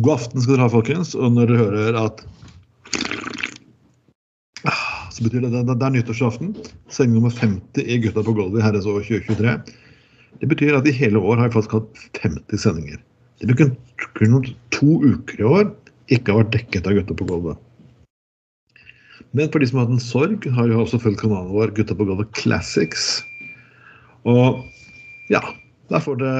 God aften skal dere ha, folkens. Og når dere hører at Ah, Så betyr det det, det er nyttårsaften. Sending nummer 50 i Gutta på gulvet i herres år 2023. Det betyr at i hele år har vi faktisk hatt 50 sendinger. Det betyr kun to uker i år ikke har vært dekket av Gutta på gulvet. Men for de som har hatt en sorg, har jo også fulgt kanalen vår Gutta på gulvet Classics. Og ja, der får det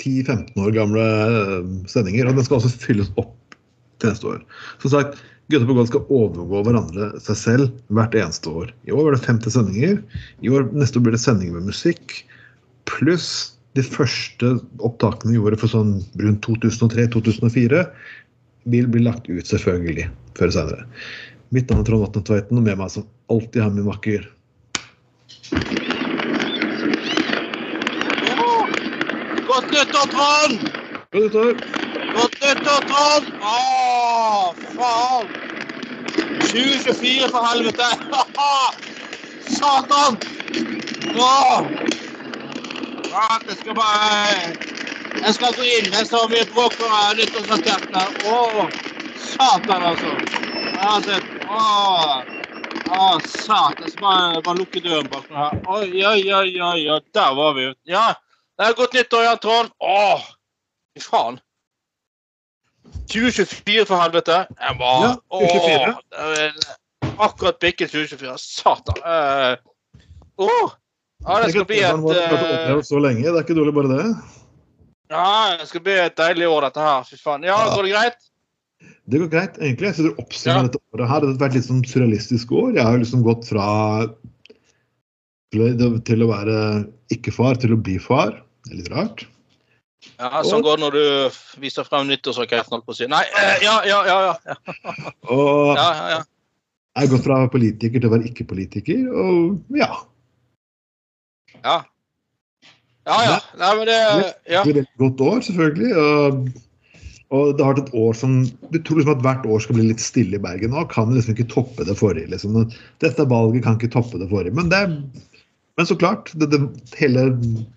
10-15 år gamle eh, sendinger. Og den skal også fylles opp til neste år. Som sagt, Gutta på gulvet skal overgå hverandre seg selv hvert eneste år. I år var det 50 sendinger. I år, neste år blir det sendinger med musikk. Pluss de første opptakene vi gjorde for sånn rundt 2003-2004, vil bli lagt ut selvfølgelig før senere. Mitt navn er Trond Vatne Tveiten, og med meg som alltid har min makker Godt nyttår, Trond! Godt nyttår! Godt nyttår, Trond! Å, faen! 2024, for helvete! Satan! Åh! Jeg skal bare Jeg skal gå inn. Jeg så mye bråk av nyttårsrakettene. Å, satan, altså. Åh. Å, satan. Jeg skal bare, bare lukke døren bak meg her. Oi, oi, oi, oi. Der var vi. Ja. Det er godt nyttår, Jan Trond. Åh, fy faen. 2024, for helvete. Jeg var Ja, 2024. Åh, det akkurat bikket 2024. Satan. Uh, åh. Ja, det skal bli et overleve så lenge. Det er ikke dårlig, bare det. Ja, det skal bli et deilig år, dette her. Fy faen. Ja, går det greit? Det går greit, egentlig. Jeg synes oppsummerer Ja. dette året her, det har vært litt sånn surrealistisk år. Jeg har liksom gått fra til å være ikke-far til å bli far. Det er litt rart. Ja, Sånn går det når du viser frem nyttårsraketten, holdt på å si. Nei, eh, ja, ja, ja. ja, ja, Og ja, ja, ja. jeg går fra politiker til å være ikke-politiker, og ja. Ja, ja. ja. Nei, men det Ja. Det blir et godt år, selvfølgelig. Og, og det har vært et år som Du tror liksom at hvert år skal bli litt stille i Bergen nå. Kan liksom ikke toppe det forrige. liksom. Dette valget kan ikke toppe det forrige. Men, det, men så klart, det, det, hele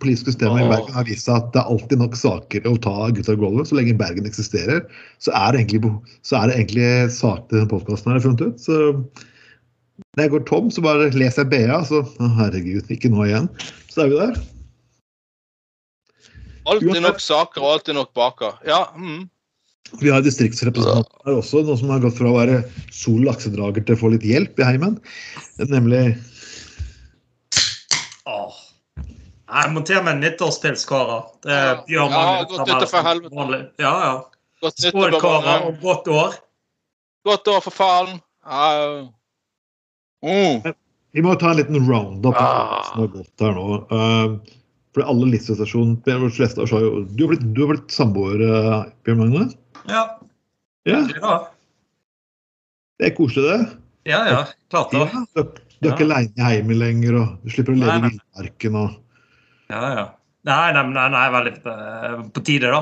politiske systemet i Bergen har vist seg at det er alltid nok saker å ta gutta i gulvet. Så lenge Bergen eksisterer, så er det egentlig, så er det egentlig sak til den podkasten her funnet ut. Så når jeg går tom, så bare leser jeg BA, så å, herregud, ikke nå igjen. Så er vi der. Alltid nok saker og alltid nok baker. Ja. Mm. Vi har distriktsrepresentanter her også, noen som har gått fra å være sol laksedrager til å få litt hjelp i heimen. Nemlig Åh. Nei, monter meg en nyttårspils, karer. Det Ja. gjør Ja, man godt nyttår for helvete. vanlig. Ja, ja. Godt Skål, karer, og godt år. Godt år, for faen. Uh. Mm. Vi må ta en liten roundup Ah. her nå. Uh, for alle jo Du har blitt, du har blitt samboer, uh, Bjørn Magne? Ja. Ja, Ja, det er koselig, det. ja. ja. Klart det. Ja, du, er ikke aleine hjemme lenger, og du slipper å leve Nei, i villmarken og Ja, ja. Nei, nei, nei, nei veldig uh, på tide, da.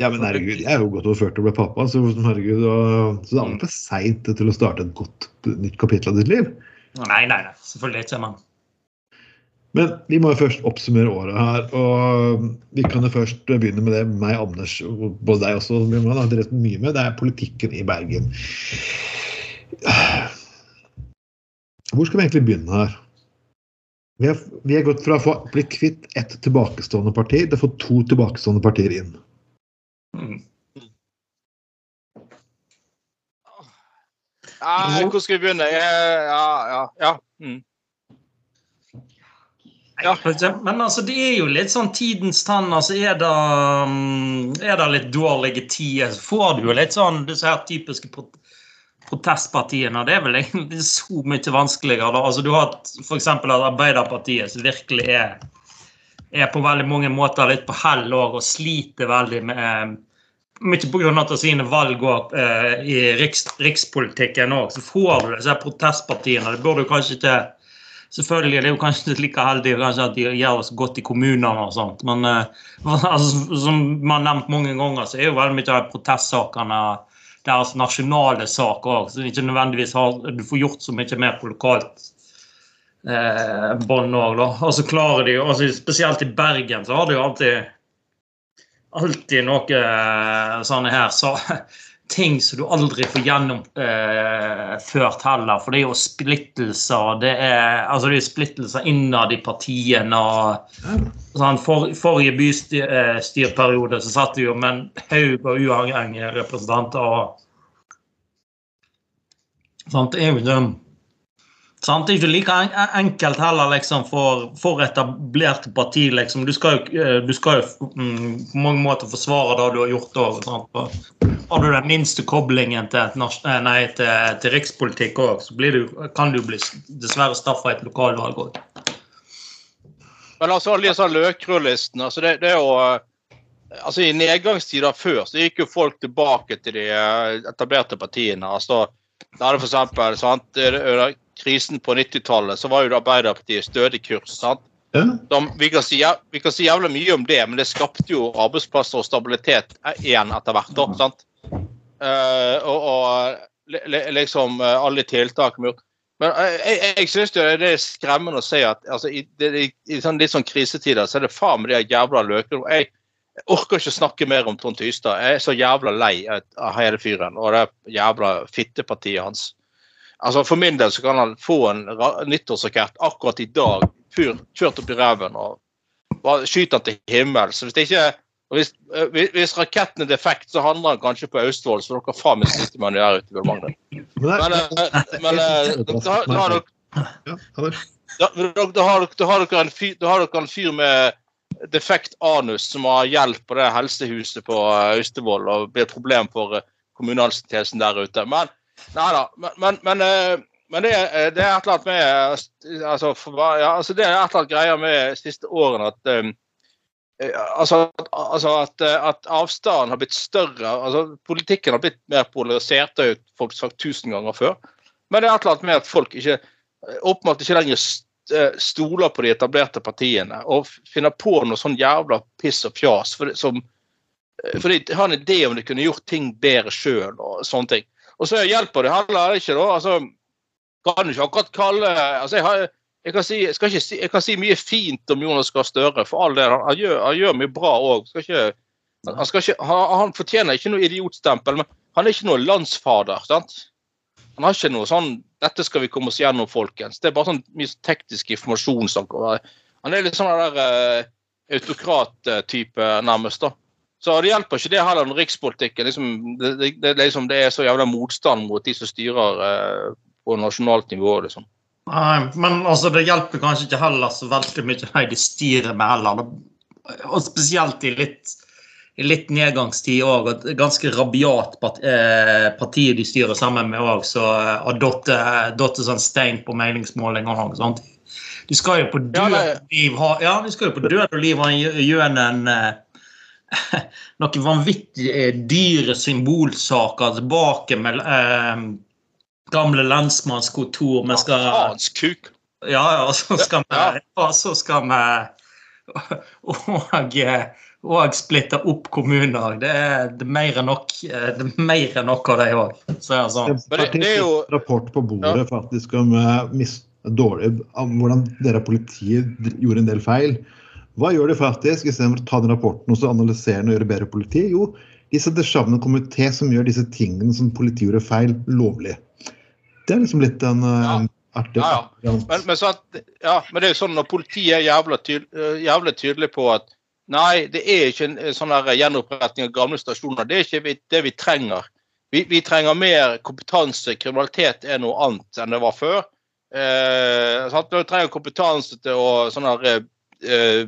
Ja, men herregud, jeg er jo godt over 40 og ble pappa, så herregud, og, så det er aldri for seint til å starte et godt nytt kapittel av ditt liv. Nei, nei, nei. Selvfølgelig ikke, Man. Men vi må jo først oppsummere året her. og Vi kan jo først begynne med det meg, Anders, og både deg også, Bjørn, har drevet mye med. Det er politikken i Bergen. Hvor skal vi egentlig begynne her? Vi har, vi har gått fra å få bli kvitt ett tilbakestående parti til å få to tilbakestående partier inn. Mm. Ja, hvor skal vi begynne? Ja, ja, ja. Mm. Ja. Men altså, det er jo litt sånn tidens tann. altså Er det, mm, er det litt dårlige tider, så får du jo litt sånn disse her typiske protestpartiene. Det er vel egentlig så mye vanskeligere. da. Altså, Du har f.eks. Arbeiderpartiet, som virkelig er, er på veldig mange måter litt på hell og sliter veldig med eh, Mye pga. sine valg går eh, i riks, rikspolitikken òg. Så får du disse protestpartiene. Det burde du kanskje ikke Selvfølgelig det er jo kanskje ikke like heldig kanskje at de gjør så godt i kommunene, og sånt, men eh, altså, som man har nevnt mange ganger, så er jo veldig mye av protestsakene deres nasjonale sak òg, så ikke nødvendigvis har, du får gjort så mye mer på lokalt eh, bånd òg. Og så klarer de altså, Spesielt i Bergen så har de jo alltid alltid noe eh, sånne her så, ting som du aldri får gjennomført eh, heller. For det er jo splittelser. Det er, altså det er splittelser innad i partiene. og sånn, for, Forrige bystyrperiode så satt det jo med en haug av uavhengige representanter. og sånn, Det er jo ikke sant, det er ikke like enkelt heller liksom, for, for etablerte parti. Liksom. Du skal jo, eh, du skal jo mm, på mange måter forsvare det du har gjort. sånn Og har du den minste koblingen til, et eh, nei, til, til rikspolitikk òg, så blir du, kan du bli dessverre straffa i et lokalvalg òg. Men altså, alle disse løkrullistene altså det, det er jo eh, altså I nedgangstider før så gikk jo folk tilbake til de eh, etablerte partiene. altså Da det for eksempel, sant, Under krisen på 90-tallet så var jo det Arbeiderpartiet stødig kurs. sant? De, vi, kan si, vi kan si jævlig mye om det, men det skapte jo arbeidsplasser og stabilitet igjen etter hvert. sant? Eh, og, og li- li- liksom eh, alle tiltak vi gjort. Men eh, jeg, jeg syns det er skremmende å se at altså, i, i, i sånn, litt sånn krisetider så er det faen meg de jævla løkene. Jeg, orker ikke snakke mer om Trond Tystad. Jeg er så jævla lei av hele fyren og det jævla fittepartiet hans. Altså For min del så kan han få en ra- nyttårsrakett akkurat i dag, fyr, kjørt opp i ræven og bare skyter han til himmels. Hvis det ikke og hvis, eh, hvis, hvis raketten er defekt, så handler han kanskje på Austevoll, så dere faen meg sitter med der ute i Magne. Men det Men, eh, eh, da, da, har dere da, da, da, da, en fyr, da en med defekt anus som har hjelp på det helsehuset på Austevoll og blir et problem for eh, kommunehelsetjenesten der ute. Men nei da. Men, men, men, men det, det er et eller annet med altså, for, ja, altså Det er et eller annet greier med de siste årene at eh, Altså, altså at, eh, at avstanden har blitt større. altså Politikken har blitt mer polarisert, det har folk sagt tusen ganger før. Men det er et eller annet med at folk ikke åpenbart ikke lenger eh, stoler på de etablerte partiene og finner på noe sånn jævla piss og fjas. For, som, eh, for de har en idé om de kunne gjort ting bedre sjøl og sånne ting. Og så hjelper det heller ikke, da. altså kan du ikke akkurat kalle altså jeg, har, jeg, kan si, jeg, si, jeg kan si mye fint om Jonas Gahr Støre, for all del. Han, han, gjør, han gjør mye bra òg. Han, han, han fortjener ikke noe idiotstempel, men han er ikke noe landsfader. sant? Han har ikke noe sånn 'Dette skal vi komme oss gjennom, folkens'. Det er bare sånn mye teknisk informasjon. Sånn. Han er litt sånn der uh, autokrat-type, nærmest. da. Så det hjelper ikke det heller når rikspolitikken liksom, det, det, det, liksom, det er så jævla motstand mot de som styrer uh, på nasjonalt nivå. liksom. Nei, men altså, det hjelper kanskje ikke heller så veldig mye nei, de styrer med heller. Og spesielt i litt, i litt nedgangstid òg. Et ganske rabiat eh, parti de styrer sammen med òg, så eh, har datt datt sånn stein på meningsmåling og noe sånt. De skal jo på død og liv ha Ja, de skal jo på død og liv ha gjennom eh, noen vanvittig eh, dyre symbolsaker tilbake med eh, gamle lensmannskontor. Vi skal Faens kuk. Ja, ja, og så skal vi, Ja. og så skal vi og, og splitte opp kommuner. Det er, det er mer enn nok eh, det er mer enn nok av det òg. Sånn. Det- det er jo- rapport på bordet faktisk om eh, mis, dårlig, hvordan dere politiet gjorde en del feil. Hva gjør de faktisk, istedenfor å ta den rapporten og så analysere den og gjøre bedre politi? Jo, de setter sammen en komité som gjør disse tingene som politiet gjorde feil, lovlig. Det er liksom litt den eh, Ja. Artig. Ja, ja. Men, men, sant, ja, men det er jo sånn når politiet er jævla, tydel, jævlig tydelig på at nei, det er ikke en en sånn gjenoppretting av gamle stasjoner. Det er ikke vi- det vi trenger. Vi, vi trenger mer kompetanse. Kriminalitet er noe annet enn det var før. Eh, sant? Vi trenger kompetanse til å sånn her eh,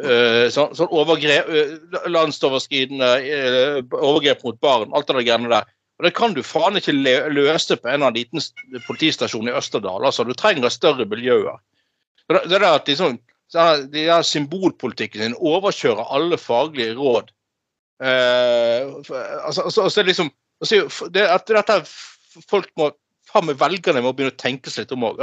eh, sånn, sånn overgrep, eh, landsoverskridende eh, overgrep mot barn. Alt det der greiene der. Og Det kan du faen ikke løse på en av liten politistasjon i Østerdal. altså Du trenger større miljøer. Det, det der at de, sånn, de der symbolpolitikken sin overkjører alle faglige råd. Eh, altså, altså, altså liksom, altså, det, at dette folk må faen meg velgerne må begynne å tenke seg litt om òg.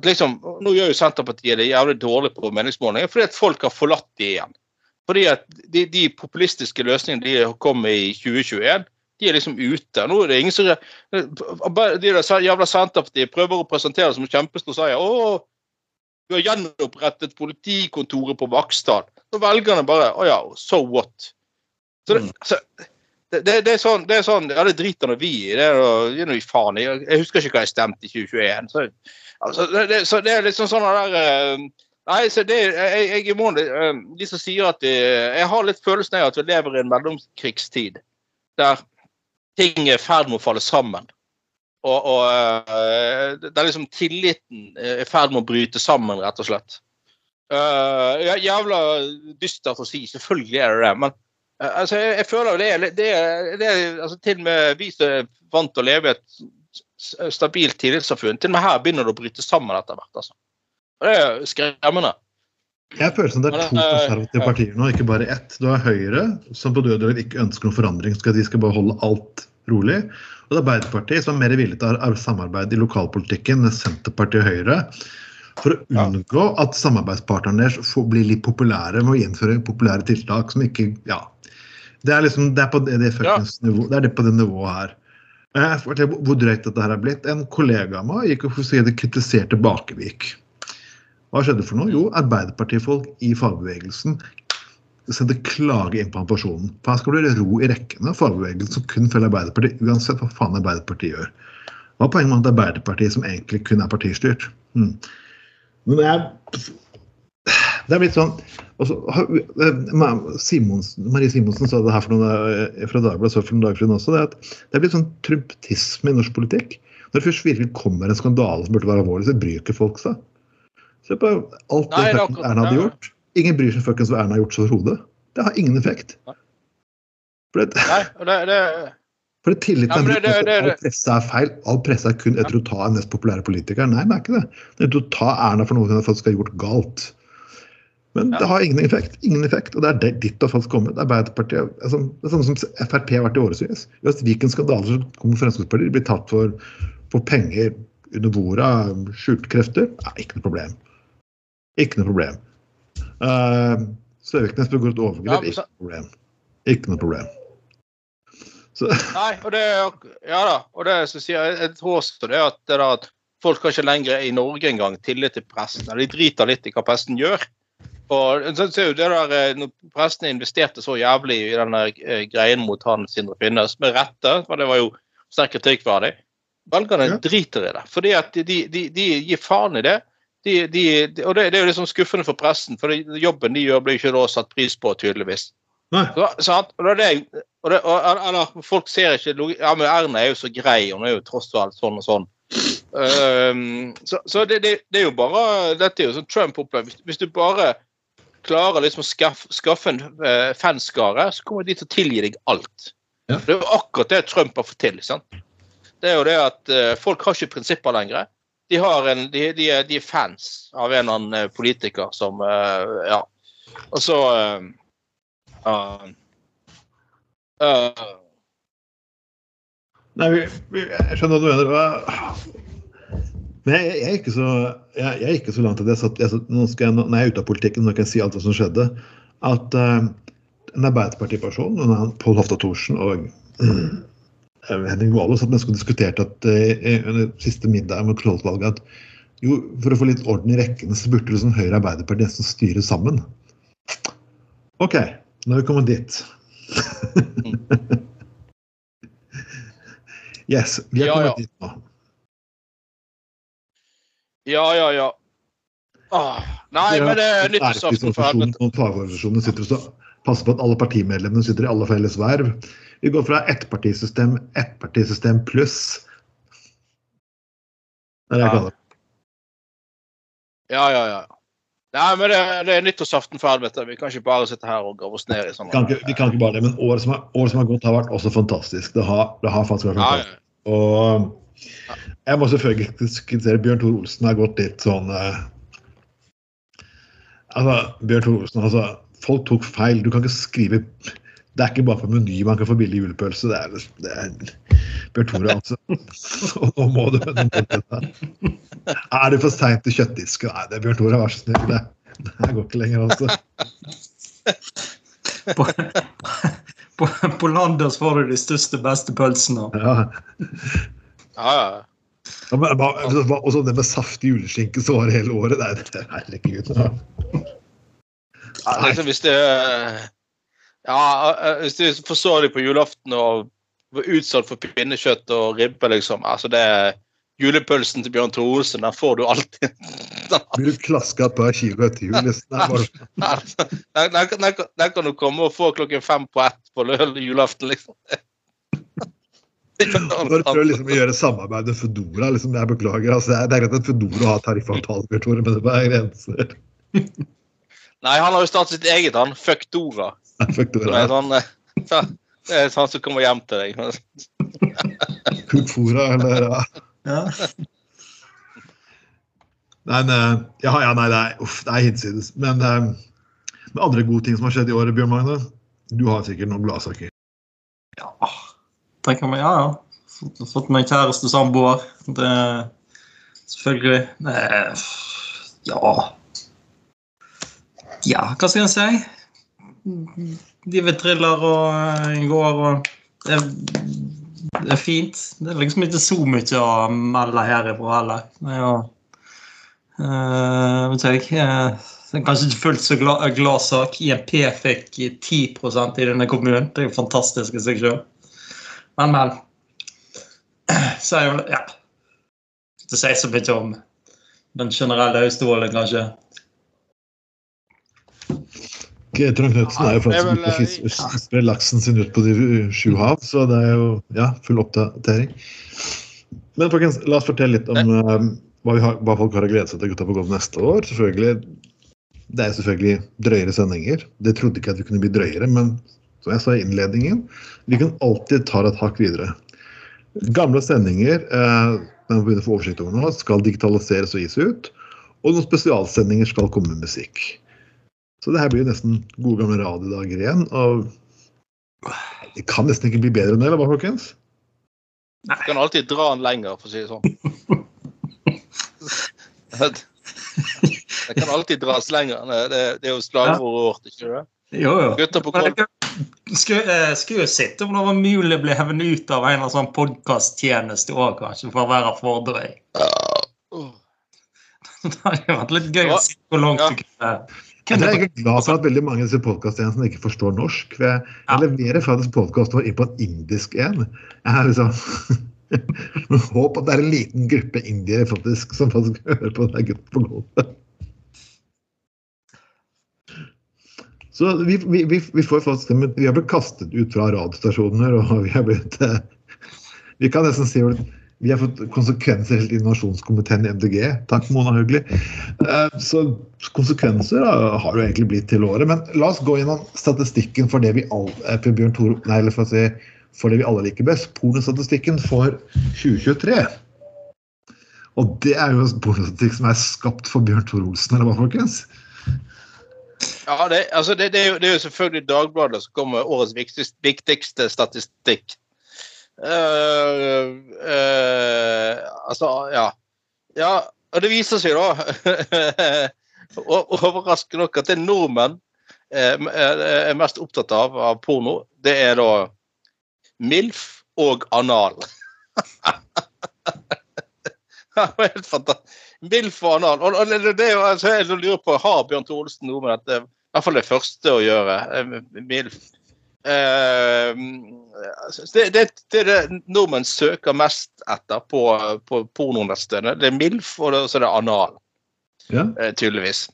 Liksom, nå gjør jo Senterpartiet det jævlig dårlig på meningsmålinger fordi at folk har forlatt de igjen. Fordi at de, de populistiske løsningene de kom med i 2021, de er liksom ute. Nå er det ingen som De der jævla Senterpartiet prøver å presentere det som kjempestor seier. Å, du har gjenopprettet politikontoret på Vaksdal. Så velgerne bare Å ja, so what? Så det, så, det, det, er sånn, det er sånn Ja, det driter nå vi i. Det det er faen i. Jeg husker ikke hva jeg stemte i 2021. Så, altså, det, så det er liksom sånn der eh, Nei, så det, jeg, jeg, i måned, eh, De som sier at de, Jeg har litt følelsen av at vi lever i en mellomkrigstid der ting er i ferd med å falle sammen. Og, og eh, det er liksom tilliten er i ferd med å bryte sammen, rett og slett. Uh, jævla dystert å si, selvfølgelig er det det. Men uh, altså, jeg, jeg føler det er, det det er altså, Til og med vi som er vant til å leve i et stabilt tillitssamfunn, til og med her begynner det å bryte sammen etter hvert. Altså. Og det er skremmende. Jeg føler som det er to eh, konservative partier nå, ikke bare ett. Du har Høyre, som på død og liv ikke ønsker noen forandring. Skal, de skal bare holde alt rolig. Og det er Arbeiderpartiet, som er mer villig til å samarbeide i lokalpolitikken med Senterpartiet og Høyre. For å unngå at samarbeidspartnerne deres blir litt populære med å innføre populære tiltak som ikke Ja. Det er liksom, det er på det, det, nivå, det er det på det nivået her. Jeg forteller hvor- drøyt dette her er blitt. En kollega av meg gikk og kritiserte Bakevik. Hva skjedde for noe? Jo, Arbeiderpartifolk i fagbevegelsen sendte klage inn på han personen. For her skal det ro i rekkene. av Fagbevegelsen som kun følger Arbeiderpartiet, uansett hva faen Arbeiderpartiet gjør. Hva er poenget med at er Arbeiderpartiet som egentlig kun er partistyrt? Hmm. Men det er, det er blitt sånn også, har- eh, Simons, Marie Simonsen sa det her for noen, eh, fra Dagbladet for noen dager siden også. Det, er at det er blitt sånn trumptisme i norsk politikk. Når det først virkelig kommer en skandale som burde være alvorlig, så bryr ikke folk seg. Se på alt Nei, det fuckings Erna hadde gjort. Ingen bryr seg fuckings hva Erna har gjort overhodet. Det har ingen effekt. For det, Nei, det, for det tilliten Ja, det- det- all presse er feil. All presse er kun etter å ta en mest populære politiker. Nei, det er ikke det. Det er etter å ta Erna for noe hun faktisk har gjort galt. Men Ja. det har ingen effekt. Ingen effekt. Og det er det- ditt har faktisk kommet. Arbeiderpartiet altså, Det er sånn som Frp har vært i årevis. Hvis hvilken skandaler som kommer Fremskrittspartiet, blir tatt for, for penger under bordet av skjulte krefter, er ikke noe problem. Ikke noe problem. Uh, Søviknes begår et Ja, så... ikke noe problem. Ikke noe problem. Så Nei, og det Ja da. Og det som sier jeg, jeg tror også det at, det at folk har ikke lenger i Norge engang tillit til pressen. De driter litt i hva pressen gjør. Og så ser jo det der, eh, når Pressen investerte så jævlig i denne eh, greien mot han Sindre Finnes, med rette, for det var jo sterkt kritikkverdig. Velgerne Ja. driter i det. fordi at de, de, de, de gir faen i det. De, de, de, og det, det er jo liksom skuffende for pressen, for det- jobben de gjør, blir ikke da satt pris på, tydeligvis. Så, sant? Og det det, og det, og, eller, folk ser ikke Ja, men Erna er jo så grei, hun er jo tross alt sånn og sånn. Um, så så det, det, det er jo bare Dette er jo sånn Trump opplever. Hvis, hvis du bare klarer liksom å skaff, skaffe en uh, fanskare, så kommer de til å tilgi deg alt. Ja. Det er jo akkurat det Trump har fått til. sant? Det er jo det at uh, folk har ikke prinsipper lenger. De, en, de, de, er, fans av en eller annen eh, politiker som uh, Ja. Og så uh, uh, Nei, vi, vi, jeg skjønner hva du mener. Men jeg, jeg, er ikke så, jeg, jeg er ikke så langt til det. satt, jeg, satt nå skal jeg, når jeg er ute av politikken, nå kan jeg si alt hva som skjedde. At en Arbeiderpartiperson, Pål Hofta Thorsen og mm, Henning Wahle satt nesten og diskuterte at uh, siste middag med klollvalget at jo, for å få litt orden i rekkene, så burde liksom Høyre og Arbeiderpartiet nesten styre sammen. OK, nå er vi kommet dit. yes, vi er Ja, kommet ja. dit nå. Ja, ja, ja. Åh, nei, men det er nyttårsaften for helvete. Fagorganisasjonene sitter og så passer på at alle partimedlemmene sitter i alle felles verv. Vi går fra ettpartisystem, ettpartisystem pluss. Det er det jeg Ja. kaller det. Ja, ja, ja. Nei, men det, det er nyttårsaften for helvete. Vi kan ikke bare sitte her og grave oss ned i sånne kan ikke, vi kan ikke bare det, men året som, året som har gått, har vært også fantastisk. Det har, det har faktisk vært Ja, fantastisk. Og jeg må selvfølgelig kritisere Bjørn Thor Olsen har gått litt sånn eh, Altså, Bjørn Thor Olsen, altså Folk tok feil. Du kan ikke skrive Det er ikke bare på Meny man kan få billig julepølse. Det er, det er Bjørn Tore, altså. Så nå må du nå må du det. Er det for seint til kjøttdisken? Nei, det er Bjørn Tore, vær så snill. Det, det går ikke lenger, altså. På, på, på Landers får du de største, beste pølsene. Ja. Ja, ja. Ja, men, og så det med saftig juleskinke så var det hele året. Nei, herregud. Ja. Ja, liksom hvis det Ja, eh, hvis du forså deg på julaften og var utsatt for pinnekjøtt og ribbe, liksom. Altså, det Julepølsen til Bjørn Tore Olsen, den får du alltid. Blir du klaska på et kilo etter jul? Den, den, kan- den, den kan du komme og få klokken fem på ett på julaften, liksom. du prøver liksom å gjøre samarbeid med Foodora. Liksom, jeg beklager. Altså, det er- greit at Foodora har tariffavtale, men det er grenser. Nei, han har jo startet sitt eget, han. Fuck Dora. Fuck Dora. Sånn, eh, det er sånn som kommer hjem til deg. Kukfora, eller ja. Nei, nei, ja, ja, nei, det er, uff, det er hinsides. Men eh, med andre gode ting som har skjedd i året, Bjørn Magne, du har sikkert noen gladsaker. ja. Tenker meg, ja, ja. Fått, fått meg kjæreste samboer. Det Selvfølgelig. Nei, ja Ja, hva skal jeg si? Livet triller og eh, går og det, er- det er fint. Det er liksom ikke så mye å melde herifra heller. Er jo eh, vet jeg, eh, det er kanskje ikke fullt så glad, glad sak. INP fikk 10% i denne kommunen. Det er jo fantastisk i seg sjøl. Men, men. Så er jo Ja. Det sier så mye om den generelle høystolen, kanskje. Trond Knutsen er jo faktisk eh, fisker sprer laksen sin ut på de sju hav, så det er jo ja, full oppdatering. Men folkens, la oss fortelle litt om eh, hva, vi har, hva folk har å glede seg til Gutta på golf neste år. Selvfølgelig, Det er selvfølgelig drøyere sendinger. Det trodde ikke at vi kunne bli drøyere, men som jeg sa i innledningen, vi kan alltid ta et hakk videre. Gamle sendinger eh, den må begynne å få oversikt over nå, skal digitaliseres og gis ut. Og noen spesialsendinger skal komme med musikk. Så det her blir jo nesten gode gamle radiodager igjen. Og det kan nesten ikke bli bedre enn det, eller hva, folkens? Du kan alltid dra den lenger, for å si det sånn. Det kan alltid dras lenger. Det, det, er jo slagordet vårt, ikke det? Jo, jo. Gutter på golf. Skulle, eh, skulle jo sett om det var mulig å bli hevet ut av en eller sånn podkasttjeneste òg, kanskje, for å være for drøy. Åh. Det hadde vært litt gøy å se hvor langt Ja. du kunne Jeg er egentlig glad for at veldig mange av disse podkasttjenestene ikke forstår norsk. For jeg, jeg leverer faktisk podkast inn på en indisk en. Jeg har liksom Håp at det er en liten gruppe indiere faktisk som faktisk hører på den gutten på gulvet. Så vi, vi, vi, vi får faktisk Vi har blitt kastet ut fra radiostasjoner, og vi har blitt eh, Vi kan nesten si vi har fått konsekvenser helt i innovasjonskomiteen i MDG. Takk, Mona Haugli. Eh, Så konsekvenser har jo egentlig blitt til året. Men la oss gå gjennom statistikken for det vi alle, eh, Tore, nei, for, si, for det vi alle liker best. Pornostatistikken for 2023. Og det er jo en pornostatistikk som er skapt for Bjørn Tor Olsen, eller hva, folkens? Ja, det, altså det, det, er jo, det er jo selvfølgelig Dagbladet som kommer med årets viktigste, viktigste statistikk. Eh, eh, altså, ja. Ja, og det viser seg da Overraskende nok at det nordmenn eh, er mest opptatt av av porno, det er da MILF og anal. Helt fantastisk. MILF og anal. Og, det, er jo, altså, jeg lurer på, Har Bjørn Tore Olsen noe med dette? I hvert fall det første å gjøre. MILF. Eh, altså, det, det, det nordmenn søker mest etter på, på pornonettstedene. Det er MILF, og så er det anal, Ja. eh, tydeligvis.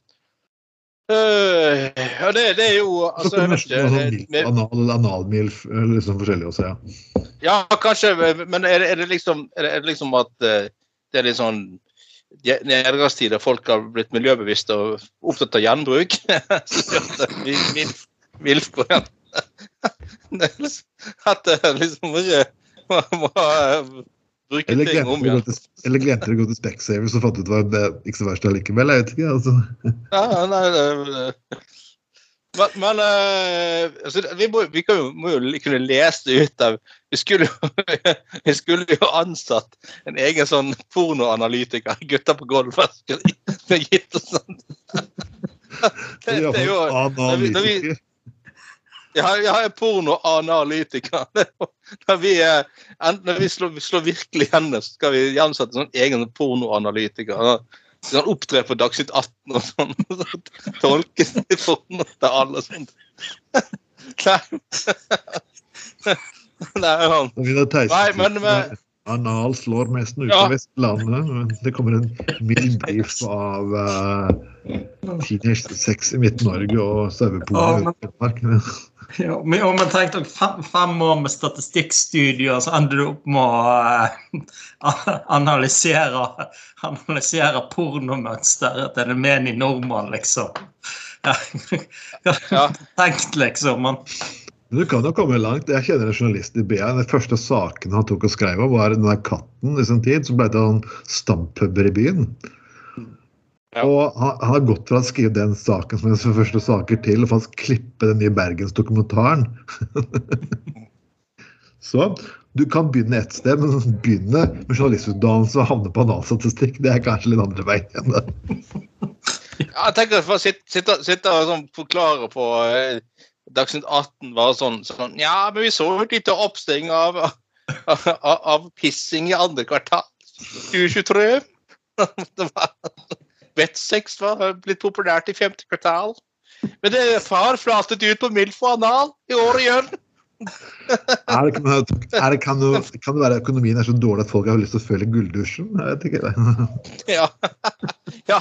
Eh, ja, det, det er jo altså, jeg vet ikke, Sånn eh, milf, med- anal analmilf, eller liksom forskjellig også, ja. Ja, kanskje, men er det, er det liksom er det, det liksom at eh, det er litt sånn nedgangstid nedgangstider folk har blitt miljøbevisste og opptatt av gjenbruk? Så gjør det milf- Milf på igjen. Det liksom- At det liksom ikke må, må eh, bruke Eller ting om igjen. eller glemte å gå til Specsavers og fant ut hva det var ikke så verst allikevel. Jeg vet ikke. altså. Ja, nei, det, men, men eh, altså, vi, må, vi kan jo, må jo kunne lese det ut av Vi skulle, jo- vi skulle jo ansatt en egen sånn pornoanalytiker. Gutter på gulvet skulle gitt oss sånn. Det, det er jo når vi- når vi- Analytiker. Ja, jeg er pornoanalytiker. Er Når vi, eh, når vi slår, slår virkelig igjen, så skal vi ansette sånn egen pornoanalytiker. Sånn opptre på Dagsnytt 18 og sånn. så tolke porno til alle og sånt. Nei. Nei, Nei, men- sier, Anal slår mest ut Ja. på Vestlandet. men Det kommer en mild brief av uh, teenage-sex i Midt-Norge og men- i Telemark. Ja, men om man tenkte fem, fem år med statistikkstudier, så ender du opp med å uh, analysere, analysere pornomønsteret til en menig nordmann, liksom. Ja. Ja. Tenkt, liksom. Men Men Du kan jo komme langt. Jeg kjenner en journalist i BA. Den første saken han tok og skrev om, var den der katten i sin tid. som ble til han stampuber i byen. Ja. Og han, han har gått fra å skrive den saken som en første saker til å faktisk klippe den nye Bergensdokumentaren. så du kan begynne ett sted, men begynne med journalistutdannelse og havne på analstatistikk, det er kanskje litt andre veien enn det. Ja, jeg tenker å sitte, sitte, sitte og sånn forklare på eh, Dagsnytt 18 var sånn, sånn Ja, men vi så et lite oppsting av, av, av pissing i andre kvartal 2023. Det var, Vettsex var blitt populært i femte kvartal. Men det far flatet ut på MILF og anal i år igjen. Er det, kan, er det, kan, det, kan det være økonomien er så dårlig at folk har lyst til å føle gulldusjen? Jeg vet ikke. Ja, ja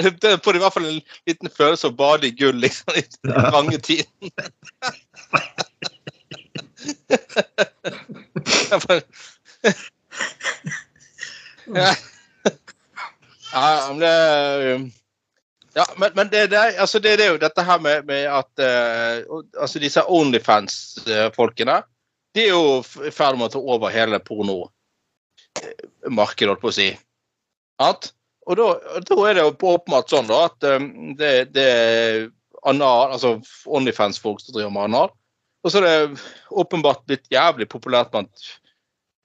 det, det får i hvert fall en liten følelse av å bade i gull liksom, i den lange tiden. ja. ja, men det ja, men, men det, det, altså det, det er jo dette her med, med at uh, altså disse Onlyfans-folkene de er jo i ferd med å ta over hele porno marked, holdt på å si. At, og da, da er det jo åpenbart sånn da, at um, det, det er anal, altså Onlyfans-folk som driver med anal. Og så er det åpenbart blitt jævlig populært blant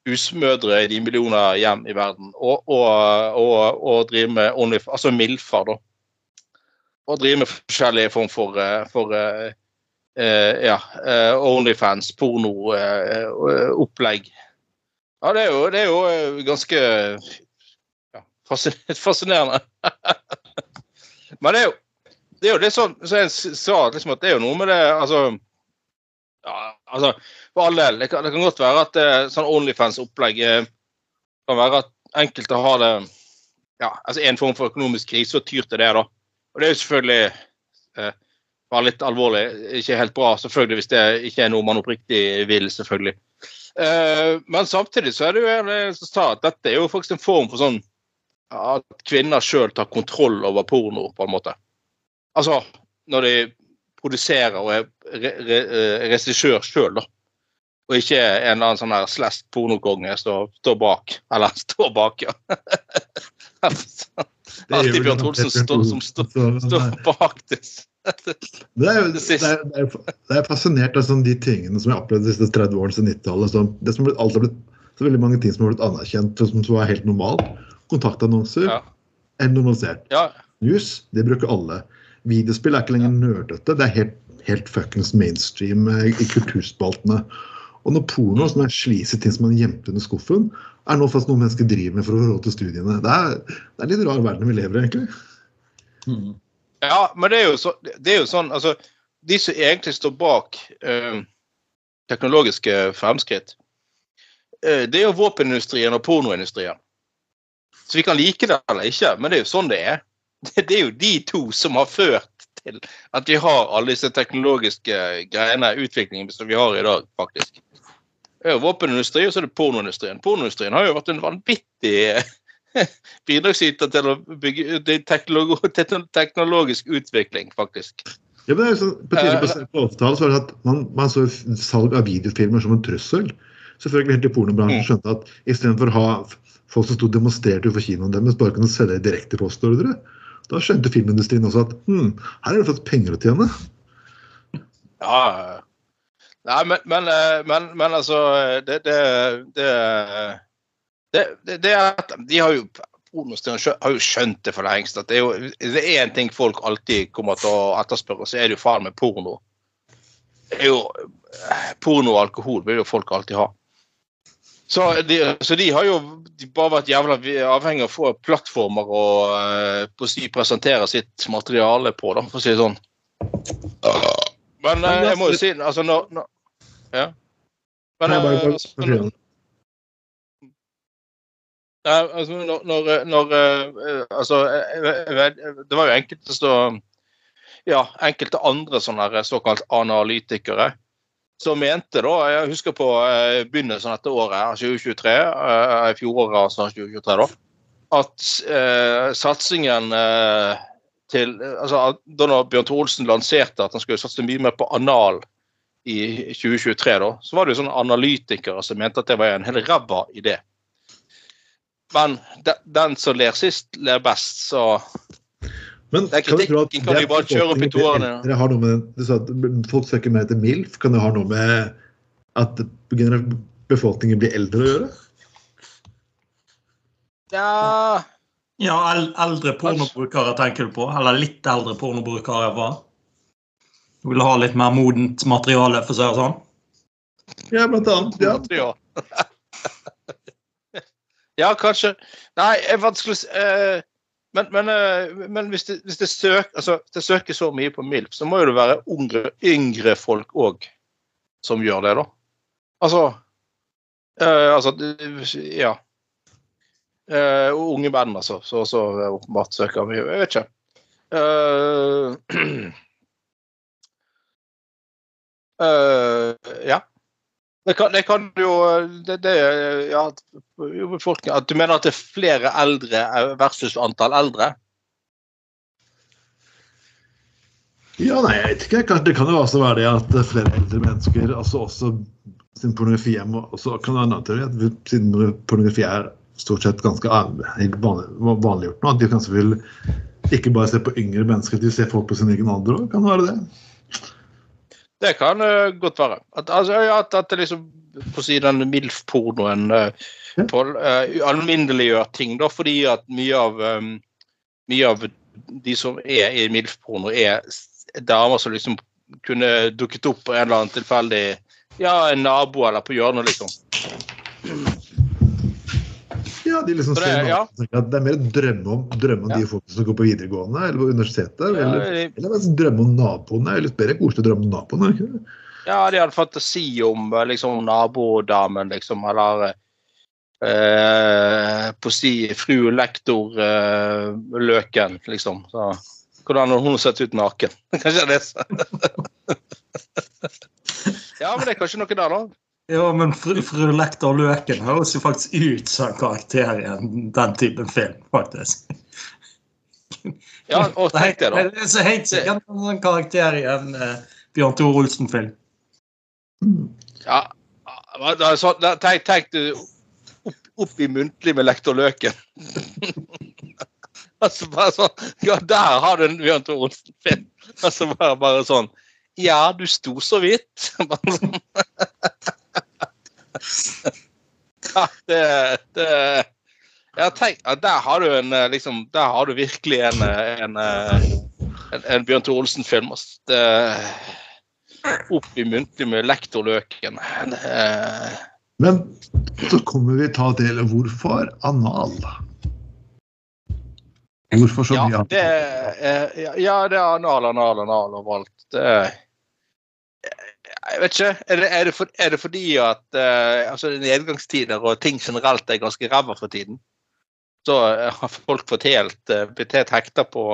husmødre i de millioner hjem i verden og, og, og, og drive med Onlyfans, altså MILFer, da. Og drive med forskjellige form for, eh, for uh, uh, ja, uh, Onlyfans, porno, eh, eh, opplegg. Ja, det er jo, det er jo eh, ganske fascinerende. Men det er jo det er jo litt sånn så jeg sa liksom at det er jo noe med det altså, ja, altså For all del. Det kan, det kan godt være at eh, sånn Onlyfans-opplegg eh, kan være at enkelte har det ja, altså en form for økonomisk krise og tyr til det. da. Og det er jo selvfølgelig eh, bare litt alvorlig, ikke helt bra selvfølgelig hvis det ikke er noe man oppriktig vil. selvfølgelig. Eh, men samtidig så er det jo en eh, som sa at dette er jo faktisk en form for sånn at kvinner sjøl tar kontroll over porno, på en måte. Altså når de produserer og er re re eh, regissør sjøl, da. Og ikke en eller annen sånn her slest pornokonge som står bak. Eller står bak, ja. Alltid Bjørn Olsen står, som står, stå bak det. Det er jo det er, det er, det er fascinert av sånn, de tingene som jeg har opplevd de siste 30 årene siden 90-tallet. Sånn, det som har blitt- alltid blitt så veldig mange ting som har blitt anerkjent som, som var helt normalt. Kontaktannonser Ja. er normalisert. Ja, News, det bruker alle. Videospill er ikke lenger nerdete. Det er helt, helt fuckings mainstream eh, i kulturspaltene. Og når porno, som er sleazy ting som man gjemte under skuffen, er nå fast noe mennesker driver med for å få råd til studiene. Det er, det er litt rar verden vi lever i, egentlig. Ja, men det er jo, så, det er jo sånn altså, De som egentlig står bak eh, teknologiske fremskritt, eh, det er jo våpenindustrien og pornoindustrien. Så vi kan like det eller ikke, men det er jo sånn det er. Det er jo de to som har ført til at vi har alle disse teknologiske greiene, utviklingen som vi har i dag, faktisk. Det er jo våpenindustri, og så er det pornoindustrien. Pornoindustrien har jo vært en vanvittig bidragsyter til å bygge teknolog teknologisk utvikling, faktisk. Ja, men det er jo sånn, På tidlig på 80-tallet så var det at man, man så salg av videofilmer som en trussel. Selvfølgelig helt til pornobransjen skjønte at istedenfor å ha folk som sto og demonstrerte utenfor kinoen deres, bare kunne selge direkte postordre, da skjønte filmindustrien også at hm, her er det faktisk penger å tjene. Ja, Nei, men, men, eh, men, men altså det, det, det, det, er at De har jo har jo skjønt det for lengst. at Det er jo én ting folk alltid kommer til å etterspørre, så er det jo faen meg porno. Det er jo eh, Porno og alkohol vil jo folk alltid ha. Så de, så de har jo bare vært jævla avhengig av å få plattformer å uh, si, presentere sitt materiale på, da, for å si det sånn. Men uh, jeg må jo si altså når, når Ja. Men, Nei, bare- eh, bare- bare det. Nei, altså, når, når, når eh, Altså, det var jo enkelte så, Ja, enkelte andre sånne såkalt analytikere som mente da Jeg husker på eh, begynnelsen av dette året, 2023, i fjoråret, altså 2023, da, at eh, satsingen eh, til altså, Da Bjørn Tore Olsen lanserte at han skulle satse mye mer på anal i 2023, da, så var det jo sånne analytikere som mente at det var en hel ræva idé. Men de, den som ler sist, ler best, så Men det er kritikken kan vi de bare at kjøre opp i toerne, ja. Du sa at folk søker mer til MILF. Kan det ha noe med at befolkningen blir eldre å gjøre? Ja Ja, eldre pornobrukere tenker du på? Eller litt eldre pornobrukere? Hva? Du vil ha litt mer modent materiale, for å si det sånn? Ja, blant annet. Ja. Ja. kanskje. Nei, er vanskelig å si eh, Men, men, eh, men hvis, det, hvis det, søk, altså, det søker så mye på MILF, så må jo det være yngre, yngre folk òg som gjør det, da. Altså eh, Altså, ja. Eh, unge menn, altså, så, også åpenbart søker mye. Jeg vet ikke. Eh, eh, ja. Det kan, det kan jo det, det, ja, folk, at Du mener at det er flere eldre versus antall eldre? ja, nei, jeg vet ikke. Det kan jo også være det at flere eldre mennesker altså også sin pornografi er også kan være en teori, at siden pornografi er stort sett ganske vanliggjort nå, at de kanskje vil ikke bare se på yngre mennesker, de ser folk på sin egen alder òg. Kan være det? Det kan uh, godt være. At, altså, at, at det liksom på å si den MILF-pornoen uh, Ja. alminneliggjør ting, da, fordi at mye av um, mye av de som er i MILF-porno, er damer som liksom kunne dukket opp på en eller annen tilfeldig Ja, en nabo eller på hjørnet, liksom. Ja, de liksom ser det- ja. at Det er mer drømme om, drømme om Ja. de folkene som går på videregående eller på universitetet. eller, Ja, eller drømme om naboene. Det er litt bedre koselig å drømme om naboene. ikke det? Ja, de hadde fantasi om eh, liksom nabodamen, liksom, eller eh, på si fru lektor eh, liksom. Så, hvordan har hun sett ut naken? Kanskje det er det. ja, men det er kanskje noe der, da. Ja, men fru, fru Lektor Løken høres jo faktisk ut som en karakter i en- den typen film, faktisk. Ja, og tenk det, da. Det er så helt sikkert en sånn karakter i en uh, Bjørn Tore Olsen-film. Ja, hva- så, tenk, tenk du opp, opp i muntlig med lektor Løken. altså bare sånn Ja, der har du en Bjørn Tore Olsen-film. Altså bare, bare sånn Ja, du sto så vidt. Ja, det, det Ja, tenk Der har du en eh, liksom Der har du virkelig en, eh, en, eh, en, en Bjørn Tore Olsen-film. Opp i muntlig med lektorløken. Men så kommer vi ta del hvorfor anal? Hvorfor så mye ja, det, ja, ja, det er anal, anal, anal overalt. Det, Jeg vet ikke. Er det, er det, for, er det fordi at uh, altså nedgangstider og ting generelt er ganske ræva for tiden? Så eh, har folk fått helt, uh, blitt helt hekta på,